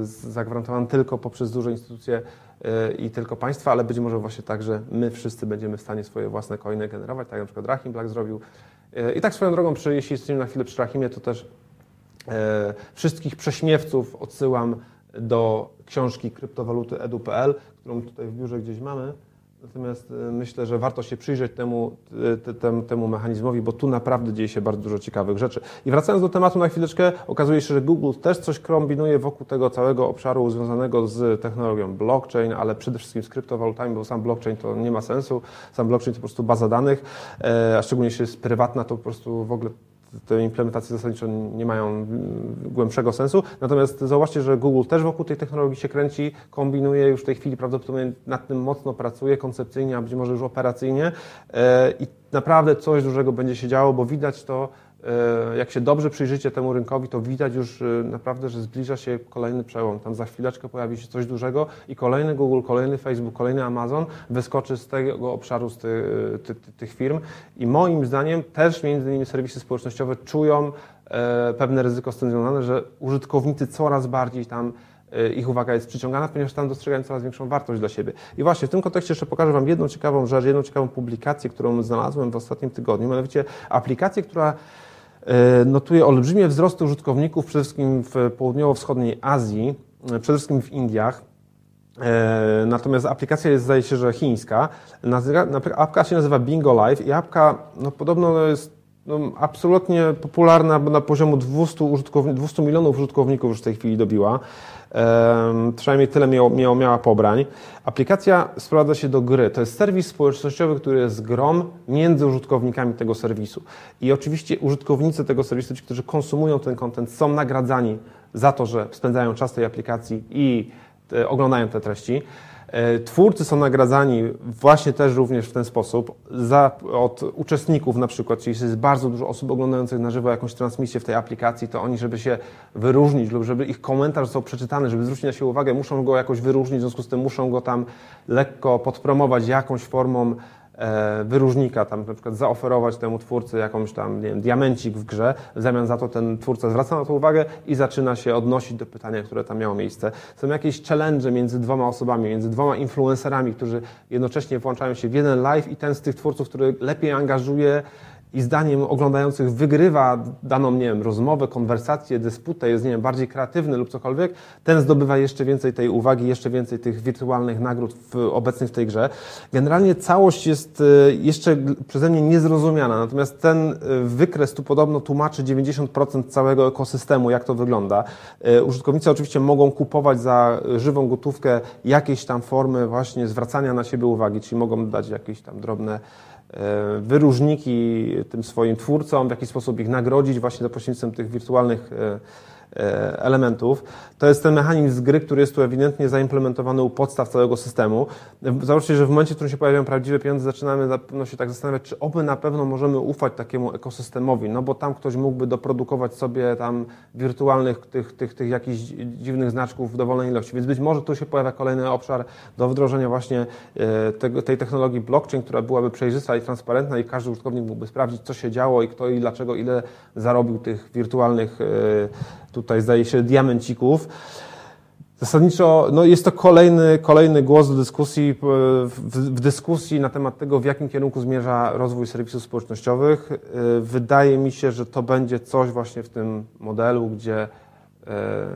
zagwarantowana tylko poprzez duże instytucje e, i tylko państwa, ale być może właśnie tak, że my wszyscy będziemy w stanie swoje własne coiny generować, tak jak na przykład Rahim Black zrobił. I tak swoją drogą, jeśli jesteśmy na chwilę przy Rahimie, to też wszystkich prześmiewców odsyłam do książki kryptowaluty edu.pl, którą tutaj w biurze gdzieś mamy. Natomiast e, myślę, że warto się przyjrzeć temu, e, temu, temu mechanizmowi, bo tu naprawdę dzieje się bardzo dużo ciekawych rzeczy. I wracając do tematu na chwileczkę, okazuje się, że Google też coś kombinuje wokół tego całego obszaru związanego z technologią blockchain, ale przede wszystkim z kryptowalutami, bo sam blockchain to nie ma sensu. Sam blockchain to po prostu baza danych, e, a szczególnie jeśli jest prywatna, to po prostu w ogóle te implementacje zasadniczo nie mają głębszego sensu. Natomiast zauważcie, że Google też wokół tej technologii się kręci, kombinuje, już w tej chwili prawdopodobnie nad tym mocno pracuje, koncepcyjnie, a być może już operacyjnie e, i naprawdę coś dużego będzie się działo, bo widać to jak się dobrze przyjrzycie temu rynkowi, to widać już e, naprawdę, że zbliża się kolejny przełom. Tam za chwileczkę pojawi się coś dużego i kolejny Google, kolejny Facebook, kolejny Amazon wyskoczy z tego obszaru, z ty, ty, ty, tych firm. I moim zdaniem też między innymi serwisy społecznościowe czują e, pewne ryzyko z tym związane, że użytkownicy coraz bardziej tam ich uwaga jest przyciągana, ponieważ tam dostrzegają coraz większą wartość dla siebie. I właśnie w tym kontekście jeszcze pokażę Wam jedną ciekawą rzecz, jedną ciekawą publikację, którą znalazłem w ostatnim tygodniu, mianowicie aplikację, która E, notuje olbrzymie wzrosty użytkowników przede wszystkim w południowo-wschodniej Azji, e, przede wszystkim w Indiach. E, natomiast aplikacja jest, zdaje się, że chińska. Apka się nazywa Bingo Live i apka no, podobno jest no, absolutnie popularna, bo na poziomu 200, 200 milionów użytkowników już w tej chwili dobiła. Przynajmniej tyle miało, miało, miała pobrań. Aplikacja sprowadza się do gry. To jest serwis społecznościowy, który jest grom między użytkownikami tego serwisu. I oczywiście użytkownicy tego serwisu, ci, którzy konsumują ten content, są nagradzani za to, że spędzają czas tej aplikacji i te, oglądają te treści. E, twórcy są nagradzani właśnie też również w ten sposób. Za, od uczestników na przykład, czyli jest bardzo dużo osób oglądających na żywo jakąś transmisję w tej aplikacji, to oni, żeby się wyróżnić lub żeby ich komentarz został przeczytany, żeby zwrócić na siebie uwagę, muszą go jakoś wyróżnić, w związku z tym muszą go tam lekko podpromować jakąś formą wyróżnika, tam na przykład zaoferować temu twórcy jakąś tam, nie wiem, diamencik w grze, w zamian za to ten twórca zwraca na to uwagę i zaczyna się odnosić do pytania, które tam miało miejsce. Są jakieś challenge między dwoma osobami, między dwoma influencerami, którzy jednocześnie włączają się w jeden live i ten z tych twórców, który lepiej angażuje i zdaniem oglądających wygrywa daną, nie wiem, rozmowę, konwersację, dysputę, jest, nie wiem, bardziej kreatywny lub cokolwiek, ten zdobywa jeszcze więcej tej uwagi, jeszcze więcej tych wirtualnych nagród w, obecnych w tej grze. Generalnie całość jest e, jeszcze przeze mnie niezrozumiana, natomiast ten e, wykres tu podobno tłumaczy 90% całego ekosystemu, jak to wygląda. E, użytkownicy oczywiście mogą kupować za żywą gotówkę jakieś tam formy właśnie zwracania na siebie uwagi, czyli mogą dać jakieś tam drobne wyróżniki tym swoim twórcom, w jaki sposób ich nagrodzić właśnie za pośrednictwem tych wirtualnych e, E, elementów. To jest ten mechanizm gry, który jest tu ewidentnie zaimplementowany u podstaw całego systemu. Zobaczcie, że w momencie, w którym się pojawiają prawdziwe pieniądze, zaczynamy na pewno się tak zastanawiać, czy oby na pewno możemy ufać takiemu ekosystemowi, no bo tam ktoś mógłby doprodukować sobie tam wirtualnych tych, tych, tych jakichś dziwnych znaczków w dowolnej ilości. Więc być może tu się pojawia kolejny obszar do wdrożenia właśnie e, tej technologii blockchain, która byłaby przejrzysta i transparentna i każdy użytkownik mógłby sprawdzić, co się działo i kto i dlaczego, ile zarobił tych wirtualnych e, tutaj zdaje się diamencików. Zasadniczo no jest to kolejny, kolejny głos do dyskusji, w, w, dyskusji na temat tego, w jakim kierunku zmierza rozwój serwisów społecznościowych. Wydaje mi się, że to będzie coś właśnie w tym modelu, gdzie e,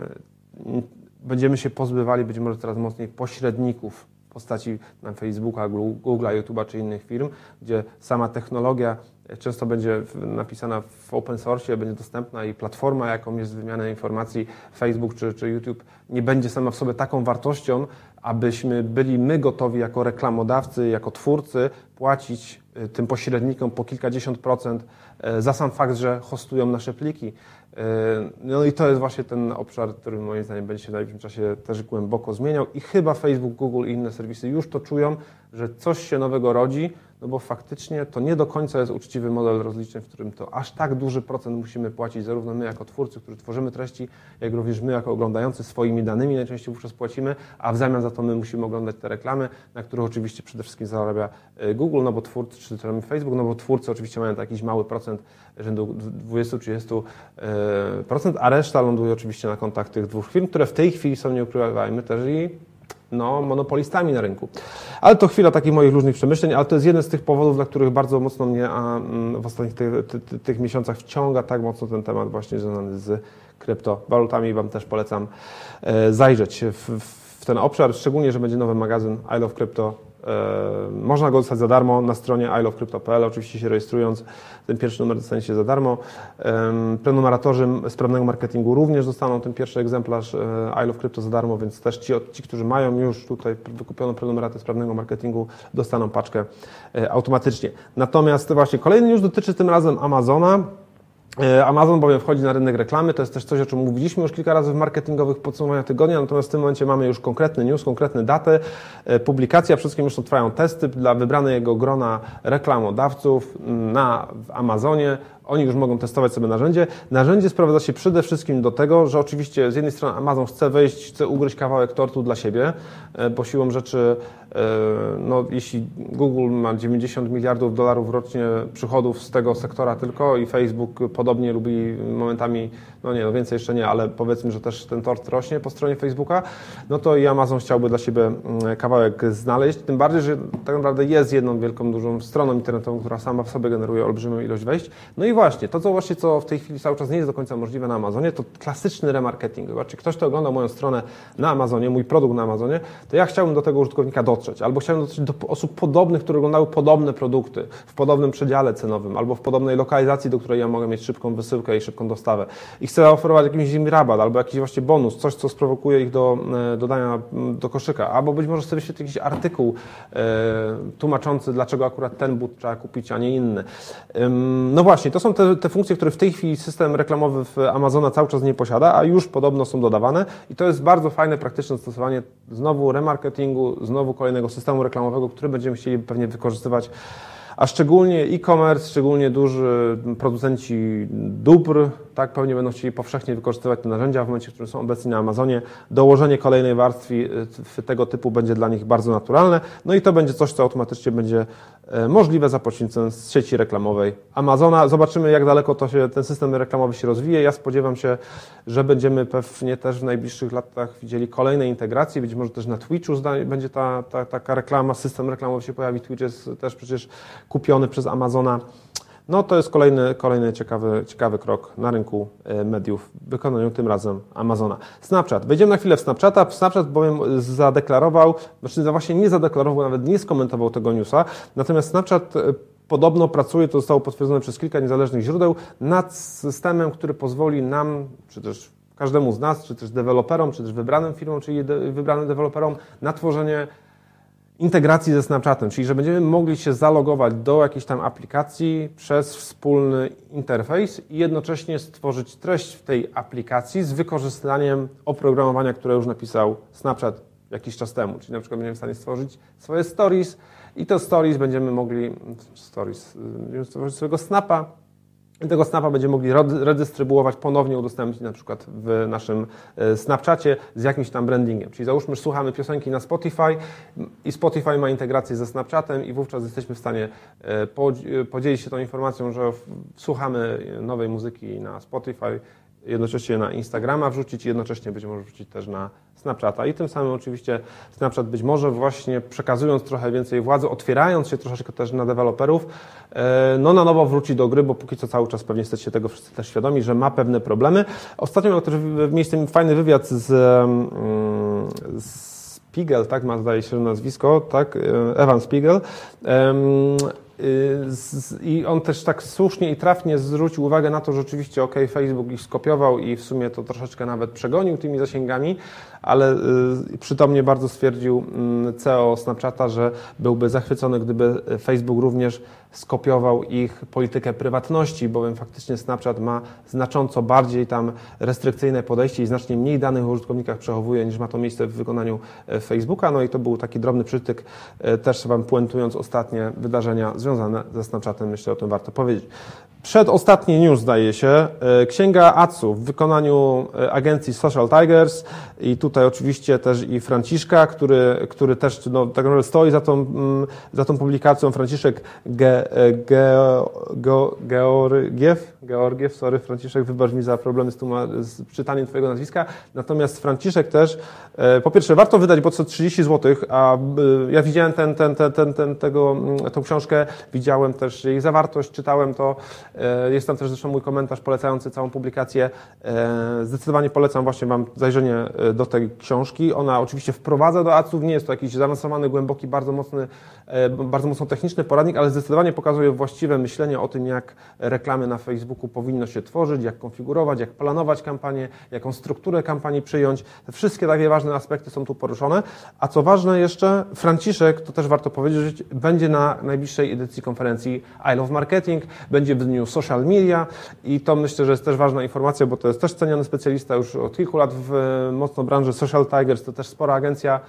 będziemy się pozbywali być może coraz mocniej pośredników w postaci na Facebooka, Google'a, YouTube'a czy innych firm, gdzie sama technologia często będzie napisana w open source, będzie dostępna i platforma, jaką jest wymiana informacji, Facebook czy, czy YouTube, nie będzie sama w sobie taką wartością, abyśmy byli my gotowi jako reklamodawcy, jako twórcy płacić y, tym pośrednikom po kilkadziesiąt procent y, za sam fakt, że hostują nasze pliki. Y, no i to jest właśnie ten obszar, który moim zdaniem będzie się w najbliższym czasie też głęboko zmieniał i chyba Facebook, Google i inne serwisy już to czują, że coś się nowego rodzi, no bo faktycznie to nie do końca jest uczciwy model rozliczeń, w którym to aż tak duży procent musimy płacić, zarówno my jako twórcy, którzy tworzymy treści, jak również my jako oglądający swoimi danymi najczęściej wówczas płacimy, a w zamian za to my musimy oglądać te reklamy, na których oczywiście przede wszystkim zarabia y, Google, no bo twórcy, czy Facebook, no bo twórcy oczywiście mają jakiś mały procent, rzędu 20-30%, a reszta ląduje oczywiście na kontach tych dwóch firm, które w tej chwili są, nie ukrywajmy też i no, monopolistami na rynku. Ale to chwila takich moich różnych przemyśleń, ale to jest jeden z tych powodów, dla których bardzo mocno mnie a, mm, w ostatnich tych, tych, miesiącach wciąga tak mocno ten temat właśnie związany z kryptowalutami. Wam też polecam e, zajrzeć w, w ten obszar, szczególnie, że będzie nowy magazyn I Love Crypto można go dostać za darmo na stronie ilovecrypto.pl, oczywiście się rejestrując, ten pierwszy numer dostaniecie za darmo. Prenumeratorzy sprawnego marketingu również dostaną ten pierwszy egzemplarz e, I Love Crypto za darmo, więc też ci, ci, którzy mają już tutaj wykupioną prenumeratę sprawnego marketingu, dostaną paczkę e, automatycznie. Natomiast właśnie kolejny news dotyczy tym razem Amazona. E, Amazon bowiem wchodzi na rynek reklamy, to jest też coś, o czym mówiliśmy już kilka razy w marketingowych podsumowaniach tygodnia, natomiast w tym momencie mamy już konkretny news, konkretne daty, e, publikacja, wszystkim już trwają testy dla wybranego grona reklamodawców na Amazonie. Oni już mogą testować sobie narzędzie. Narzędzie sprowadza się przede wszystkim do tego, że oczywiście z jednej strony Amazon chce wejść, chce ugryźć kawałek tortu dla siebie, e, bo siłą rzeczy, e, no, jeśli Google ma 90 miliardów dolarów rocznie przychodów z tego sektora tylko i Facebook podobnie lubi momentami, no nie, no więcej jeszcze nie, ale powiedzmy, że też ten tort rośnie po stronie Facebooka, no to i Amazon chciałby dla siebie mm, kawałek znaleźć, tym bardziej, że tak naprawdę jest jedną wielką, dużą stroną internetową, która sama w sobie generuje olbrzymią ilość wejść. No i właśnie, to co właśnie, co w tej chwili cały czas nie jest do końca możliwe na Amazonie, to klasyczny remarketing. Zobaczcie, ktoś, kto ogląda moją stronę na Amazonie, mój produkt na Amazonie, to ja chciałbym do tego użytkownika dotrzeć, albo chciałbym dotrzeć do osób podobnych, które oglądały podobne produkty, w podobnym przedziale cenowym, albo w podobnej lokalizacji, do której ja mogę mieć szybką wysyłkę i szybką dostawę. I chcę oferować jakiś im rabat, albo jakiś właśnie bonus, coś, co sprowokuje ich do e, dodania do koszyka, albo być może sobie wyświetlić jakiś artykuł e, tłumaczący, dlaczego akurat ten but trzeba kupić, a nie inny. No właśnie, to są te, te funkcje, które w tej chwili system reklamowy w Amazona cały czas nie posiada, a już podobno są dodawane. I to jest bardzo fajne, praktyczne stosowanie znowu remarketingu, znowu kolejnego systemu reklamowego, który będziemy chcieli pewnie wykorzystywać. A szczególnie e-commerce, szczególnie duży producenci dóbr, tak, pewnie będą chcieli powszechnie wykorzystywać te narzędzia w momencie, w którym są obecni na Amazonie. Dołożenie kolejnej warstwy tego typu będzie dla nich bardzo naturalne, no i to będzie coś, co automatycznie będzie możliwe za pośrednictwem sieci reklamowej Amazona. Zobaczymy, jak daleko to się, ten system reklamowy się rozwije. Ja spodziewam się, że będziemy pewnie też w najbliższych latach widzieli kolejne integracje, być może też na Twitchu będzie ta, ta, taka reklama, system reklamowy się pojawi. Twitch jest też przecież kupiony przez Amazona. No to jest kolejny, kolejny ciekawy, ciekawy krok na rynku e, mediów w wykonaniu tym razem Amazona. Snapchat. Wejdziemy na chwilę w Snapchata. Snapchat bowiem zadeklarował, znaczy właśnie nie zadeklarował, nawet nie skomentował tego newsa, natomiast Snapchat e, podobno pracuje, to zostało potwierdzone przez kilka niezależnych źródeł, nad systemem, który pozwoli nam, czy też każdemu z nas, czy też deweloperom, czy też wybranym firmom, czyli de, wybranym deweloperom na tworzenie integracji ze Snapchatem, czyli że będziemy mogli się zalogować do jakiejś tam aplikacji przez wspólny interfejs i jednocześnie stworzyć treść w tej aplikacji z wykorzystaniem oprogramowania, które już napisał Snapchat jakiś czas temu. Czyli na przykład będziemy w stanie stworzyć swoje stories i te stories będziemy mogli, stories, będziemy stworzyć swojego snapa i tego snapa będziemy mogli redystrybuować, ponownie udostępnić na przykład w naszym e, Snapchacie z jakimś tam brandingiem. Czyli załóżmy, że słuchamy piosenki na Spotify i Spotify ma integrację ze Snapchatem i wówczas jesteśmy w stanie e, podzielić się tą informacją, że słuchamy nowej muzyki na Spotify, jednocześnie na Instagrama wrzucić i jednocześnie być może wrzucić też na Snapchata. I tym samym oczywiście Snapchat być może właśnie przekazując trochę więcej władzy, otwierając się troszeczkę też na deweloperów, e, no na nowo wróci do gry, bo póki co cały czas pewnie jesteście tego wszyscy też świadomi, że ma pewne problemy. Ostatnio miał też miejsce fajny wywiad z, z Spiegel, tak ma zdaje się nazwisko, tak, e, Evan Spiegel. I on też tak słusznie i trafnie zwrócił uwagę na to, że oczywiście OK, Facebook ich skopiował i w sumie to troszeczkę nawet przegonił tymi zasięgami, ale y, przytomnie bardzo stwierdził mm, CEO Snapchata, że byłby zachwycony, gdyby Facebook również skopiował ich politykę prywatności, bowiem faktycznie Snapchat ma znacząco bardziej tam restrykcyjne podejście i znacznie mniej danych o użytkownikach przechowuje niż ma to miejsce w wykonaniu e, Facebooka. No i to był taki drobny przytyk, e, też Wam puentując ostatnie wydarzenia związane ze Snapchatem, myślę o tym warto powiedzieć. Przedostatni news zdaje się, e, księga ACU w wykonaniu e, agencji Social Tigers i tutaj oczywiście też i Franciszka, który, który też no, tak naprawdę stoi za tą, mm, za tą publikacją. Franciszek Ge, e, Ge, Ge, Georgiew, Georgiew, sorry Franciszek, wybacz mi za problemy z, tłuma, z czytaniem Twojego nazwiska. Natomiast Franciszek też, po pierwsze warto wydać, bo co 30 zł, a ja widziałem ten, ten, ten, ten, ten, tego, mm, tą książkę, widziałem też jej zawartość, czytałem to, E, jest tam też zresztą mój komentarz polecający całą publikację. E, zdecydowanie polecam właśnie Wam zajrzenie e, do tej książki. Ona oczywiście wprowadza do ACU, nie jest to jakiś zaawansowany, głęboki, bardzo mocny, bardzo mocno techniczny poradnik, ale zdecydowanie pokazuje właściwe myślenie o tym, jak reklamy na Facebooku powinno się tworzyć, jak konfigurować, jak planować kampanię, jaką strukturę kampanii przyjąć. Wszystkie takie ważne aspekty są tu poruszone. A co ważne jeszcze, Franciszek, to też warto powiedzieć, będzie na najbliższej edycji konferencji I Love Marketing, będzie w dniu social media i to myślę, że jest też ważna informacja, bo to jest też ceniony specjalista już od kilku lat w mocno branży Social Tigers, to też spora agencja e,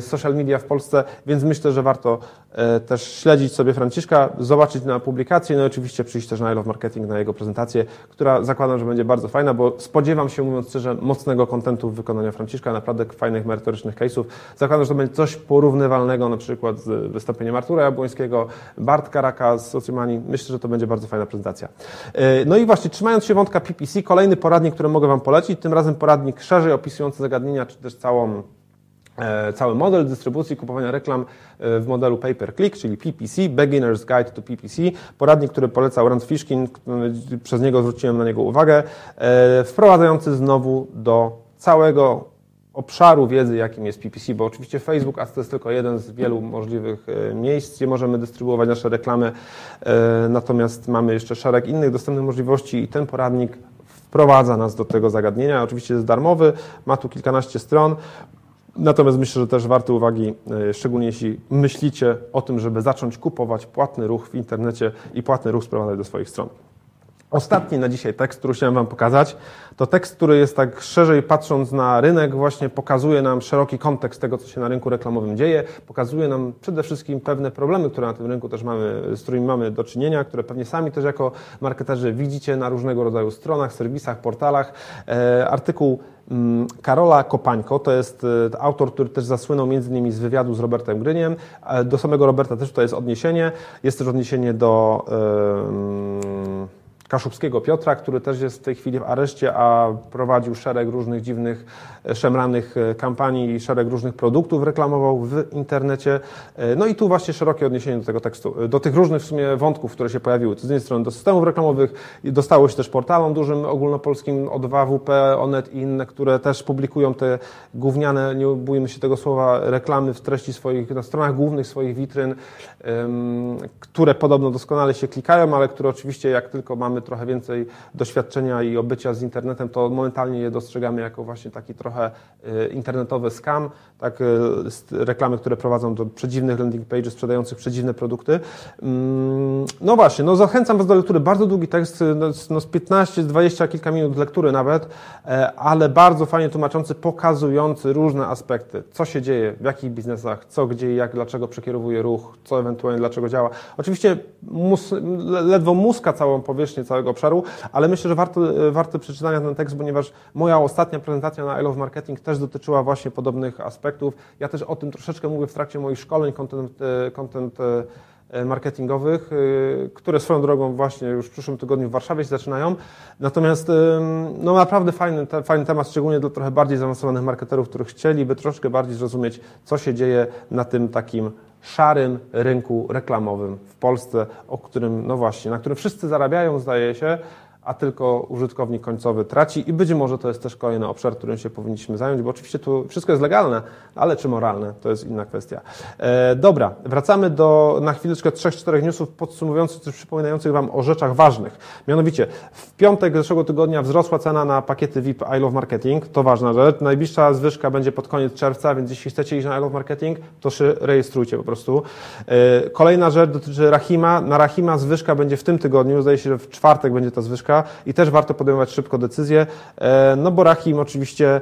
social media w Polsce, więc myślę, że warto e, też śledzić sobie Franciszka, zobaczyć na publikację, no i oczywiście przyjść też na I Love Marketing, na jego prezentację, która zakładam, że będzie bardzo fajna, bo spodziewam się, mówiąc szczerze, mocnego kontentu w wykonaniu Franciszka, naprawdę fajnych, merytorycznych case'ów. Zakładam, że to będzie coś porównywalnego na przykład z wystąpieniem Artura Jabłońskiego, Bart Karaka z Sociumani. Myślę, że to będzie bardzo fajna prezentacja. E, no i właśnie, trzymając się wątka PPC, kolejny poradnik, który mogę Wam polecić, tym razem poradnik szerzej opisujący zagadnienia, czy też całą e, cały model dystrybucji kupowania reklam e, w modelu pay-per-click, czyli PPC, Beginner's Guide to PPC, poradnik, który polecał Rand Fishkin, przez niego zwróciłem na niego uwagę, wprowadzający znowu do całego obszaru wiedzy, jakim jest PPC, bo oczywiście Facebook Ads to jest tylko jeden z wielu możliwych e, miejsc, gdzie możemy dystrybuować nasze reklamy, e, natomiast mamy jeszcze szereg innych dostępnych możliwości i ten poradnik wprowadza nas do tego zagadnienia. Oczywiście jest darmowy, ma tu kilkanaście stron, natomiast myślę, że też warty uwagi, e, szczególnie jeśli myślicie o tym, żeby zacząć kupować płatny ruch w internecie i płatny ruch sprowadzać do swoich stron. Ostatni na dzisiaj tekst, który chciałem Wam pokazać, to tekst, który jest tak szerzej patrząc na rynek, właśnie pokazuje nam szeroki kontekst tego, co się na rynku reklamowym dzieje, pokazuje nam przede wszystkim pewne problemy, które na tym rynku też mamy, z którymi mamy do czynienia, które pewnie sami też jako marketerzy widzicie na różnego rodzaju stronach, serwisach, portalach. E, artykuł mm, Karola Kopańko, to jest e, autor, który też zasłynął między innymi z wywiadu z Robertem Gryniem. E, do samego Roberta też to jest odniesienie. Jest też odniesienie do Kaszubskiego Piotra, który też jest w tej chwili w areszcie, a prowadził szereg różnych dziwnych, e, szemranych e, kampanii i szereg różnych produktów reklamował w internecie. E, no i tu właśnie szerokie odniesienie do tego tekstu, do tych różnych w sumie wątków, które się pojawiły. Z jednej strony do systemów reklamowych, dostało się też portalom dużym ogólnopolskim O2WP, Onet i inne, które też publikują te gówniane, nie bójmy się tego słowa, reklamy w treści swoich, na stronach głównych swoich witryn, które podobno doskonale się klikają, ale które oczywiście jak tylko mamy mamy trochę więcej doświadczenia i obycia z internetem, to momentalnie je dostrzegamy jako właśnie taki trochę y, internetowy scam, tak, y, reklamy, które prowadzą do przedziwnych landing pages sprzedających przedziwne produkty. Mm, no właśnie, no zachęcam Was do lektury. Bardzo długi tekst, y, no, no z 15, z 20 kilka minut lektury nawet, e, ale bardzo fajnie tłumaczący, pokazujący różne aspekty, co się dzieje, w jakich biznesach, co, gdzie, jak, dlaczego przekierowuje ruch, co ewentualnie, dlaczego działa. Oczywiście mus, ledwo muska całą powierzchnię całego obszaru, ale myślę, że warto, warto przeczytania ten tekst, ponieważ moja ostatnia prezentacja na I Love Marketing też dotyczyła właśnie podobnych aspektów. Ja też o tym troszeczkę mówię w trakcie moich szkoleń content, e, content e, marketingowych, e, które swoją drogą właśnie już w przyszłym tygodniu w Warszawie się zaczynają. Natomiast no naprawdę fajny, fajny temat, szczególnie dla trochę bardziej zaawansowanych marketerów, którzy chcieliby troszkę bardziej zrozumieć, co się dzieje na tym takim szarym rynku reklamowym w Polsce, o którym, no właśnie, na którym wszyscy zarabiają, zdaje się, a tylko użytkownik końcowy traci i być może to jest też kolejny obszar, którym się powinniśmy zająć, bo oczywiście tu wszystko jest legalne, ale czy moralne, to jest inna kwestia. E, dobra, wracamy do na chwileczkę trzech, czterech newsów podsumowujących, czy przypominających Wam o rzeczach ważnych. Mianowicie, w piątek zeszłego tygodnia wzrosła cena na pakiety VIP I Love Marketing, to ważna rzecz. Najbliższa zwyżka będzie pod koniec czerwca, więc jeśli chcecie iść na I Love Marketing, to się rejestrujcie po prostu. E, kolejna rzecz dotyczy Rahima. Na Rahima zwyżka będzie w tym tygodniu, zdaje się, że w czwartek będzie ta zwyżka i też warto podejmować szybko decyzje, e, no bo Rahim oczywiście e,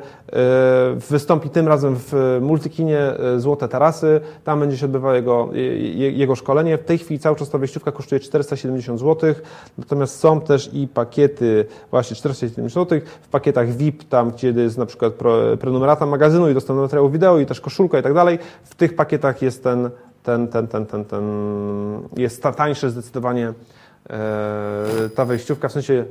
wystąpi tym razem w Multikinie e, Złote Tarasy, tam będzie się odbywało jego, jego szkolenie. W tej chwili cały czas ta wejściówka kosztuje 470 zł, natomiast są też i pakiety właśnie 470 zł, w pakietach VIP, tam gdzie jest na przykład prenumerata magazynu i dostęp do materiału wideo i też koszulka i tak dalej, w tych pakietach jest ten ten, ten, ten, ten, ten jest tańszy zdecydowanie E, ta wejściówka, w sensie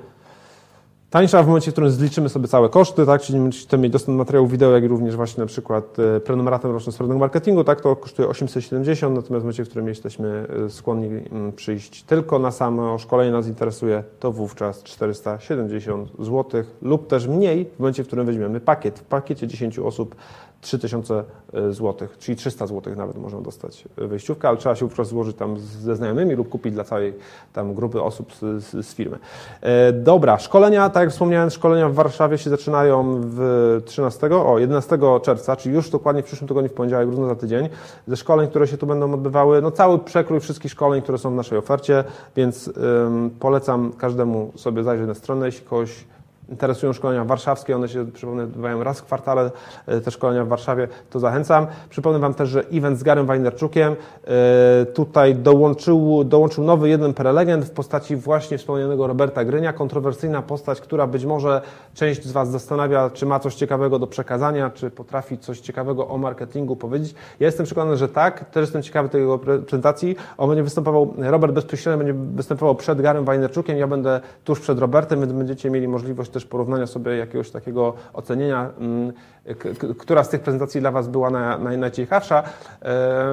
tańsza w momencie, w którym zliczymy sobie całe koszty, tak, czyli chcemy mieć dostęp do materiału wideo, jak również właśnie na przykład e, prenumeratę roczną stronę marketingu, tak, to kosztuje 870, natomiast w momencie, w którym jesteśmy e, skłonni mm, przyjść tylko na samo szkolenie nas interesuje, to wówczas 470 zł lub też mniej w momencie, w którym weźmiemy pakiet. W pakiecie 10 osób 3000 e, zł, czyli 300 zł nawet można dostać wejściówkę, ale trzeba się wówczas złożyć tam ze znajomymi lub kupić dla całej tam grupy osób z, z, z firmy. E, dobra, szkolenia, tak jak wspomniałem, szkolenia w Warszawie się zaczynają w 13, o 11 czerwca, czyli już dokładnie w przyszłym tygodniu, w poniedziałek, równo za tydzień, ze szkoleń, które się tu będą odbywały, no cały przekrój wszystkich szkoleń, które są w naszej ofercie, więc ym, polecam każdemu sobie zajrzeć na stronę, jeśli kogoś interesują szkolenia warszawskie, one się, przypomnę, odbywają raz w kwartale, e, te szkolenia w Warszawie, to zachęcam. Przypomnę Wam też, że event z Garem Weinerczukiem e, tutaj dołączył, dołączył nowy jeden prelegent w postaci właśnie wspomnianego Roberta Grynia, kontrowersyjna postać, która być może część z Was zastanawia, czy ma coś ciekawego do przekazania, czy potrafi coś ciekawego o marketingu powiedzieć. Ja jestem przekonany, że tak, też jestem ciekawy tej jego prezentacji. On będzie występował, Robert bezpośrednio będzie występował przed Garem Weinerczukiem, ja będę tuż przed Robertem, więc będziecie mieli możliwość też porównania sobie jakiegoś takiego ocenienia, mm, która z tych prezentacji dla Was była najciekawsza.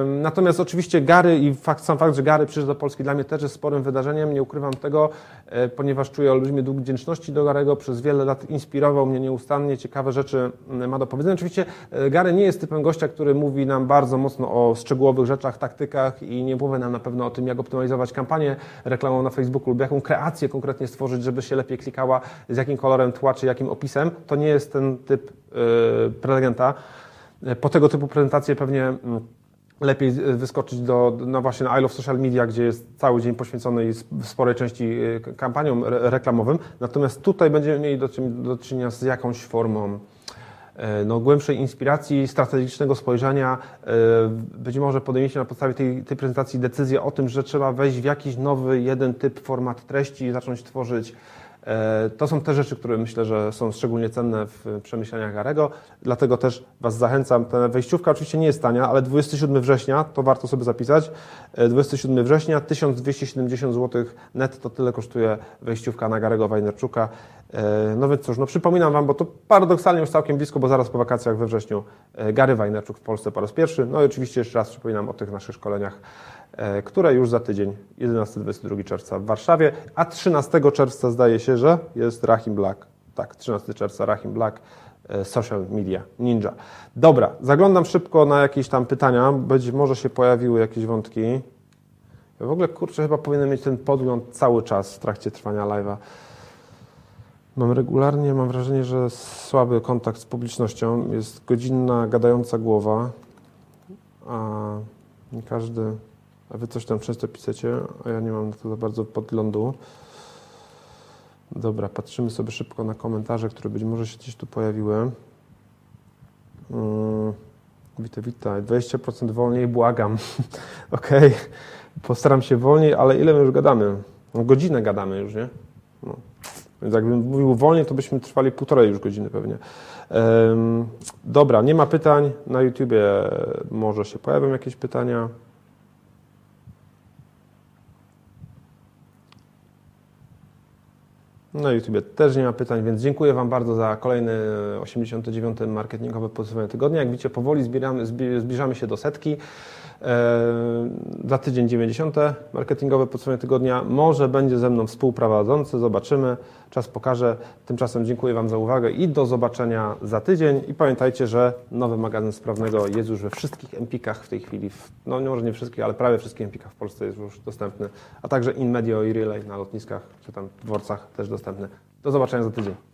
Natomiast oczywiście Gary i fakt, sam fakt, że Gary przyszedł do Polski dla mnie też jest sporym wydarzeniem, nie ukrywam tego, e, ponieważ czuję olbrzymi dług wdzięczności do Garego, przez wiele lat inspirował mnie nieustannie, ciekawe rzeczy mm, ma do powiedzenia. Oczywiście e, Gary nie jest typem gościa, który mówi nam bardzo mocno o szczegółowych rzeczach, taktykach i nie mówi nam na pewno o tym, jak optymalizować kampanię reklamą na Facebooku lub jaką kreację konkretnie stworzyć, żeby się lepiej klikała, z jakim kolorem tła, czy jakim opisem. To nie jest ten typ e, prelegenta. Po tego typu prezentacje pewnie mm, lepiej y, wyskoczyć do, no właśnie na I Love Social Media, gdzie jest cały dzień poświęcony w sporej części y, kampaniom reklamowym. Natomiast tutaj będziemy mieli do, do czynienia z jakąś formą no, głębszej inspiracji, strategicznego spojrzenia. Być może podejmiecie na podstawie tej, tej prezentacji decyzję o tym, że trzeba wejść w jakiś nowy, jeden typ, format treści i zacząć tworzyć to są te rzeczy, które myślę, że są szczególnie cenne w przemyśleniach Garego, dlatego też Was zachęcam. Ta wejściówka oczywiście nie jest tania, ale 27 września, to warto sobie zapisać, 27 e, września 1270 zł net to tyle kosztuje wejściówka na Garego Wajnerczuka. E, no więc cóż, no przypominam Wam, bo to paradoksalnie już całkiem blisko, bo zaraz po wakacjach we wrześniu Gary Wajnerczuk w Polsce po raz pierwszy. No i oczywiście jeszcze raz przypominam o tych naszych szkoleniach E, które już za tydzień, 11-22 czerwca w Warszawie, a 13 czerwca zdaje się, że jest Rahim Black. Tak, 13 czerwca Rahim Black, e, Social Media Ninja. Dobra, zaglądam szybko na jakieś tam pytania, być może się pojawiły jakieś wątki. Ja w ogóle, kurczę, chyba powinienem mieć ten podgląd cały czas w trakcie trwania live'a. Mam regularnie, mam wrażenie, że słaby kontakt z publicznością. Jest godzinna, gadająca głowa, a nie każdy a wy coś tam często piszecie, a ja nie mam na to za bardzo podglądu. Dobra, patrzymy sobie szybko na komentarze, które być może się gdzieś tu pojawiły. Hmm, witaj, witaj. 20% wolniej, błagam. Okay. postaram się wolniej, ale ile my już gadamy? No, godzinę gadamy już, nie? No. Więc jakbym mówił wolniej, to byśmy trwali półtorej już godziny pewnie. Dobra, nie ma pytań. Na YouTubie może się pojawią jakieś pytania. Na YouTubie też nie ma pytań, więc dziękuję Wam bardzo za kolejny 89. marketingowe podsumowanie tygodnia. Jak widzicie, powoli zbieramy, zbliżamy się do setki. E, za tydzień 90. marketingowe podsumowanie tygodnia. Może będzie ze mną współprowadzący, zobaczymy. Czas pokaże. Tymczasem dziękuję Wam za uwagę i do zobaczenia za tydzień. I pamiętajcie, że nowy magazyn sprawnego jest już we wszystkich Empikach w tej chwili. No może nie wszystkich, ale prawie wszystkich Empikach w Polsce jest już dostępny. A także InMedio i Relay na lotniskach czy tam dworcach też dostępny. Do zobaczenia za tydzień.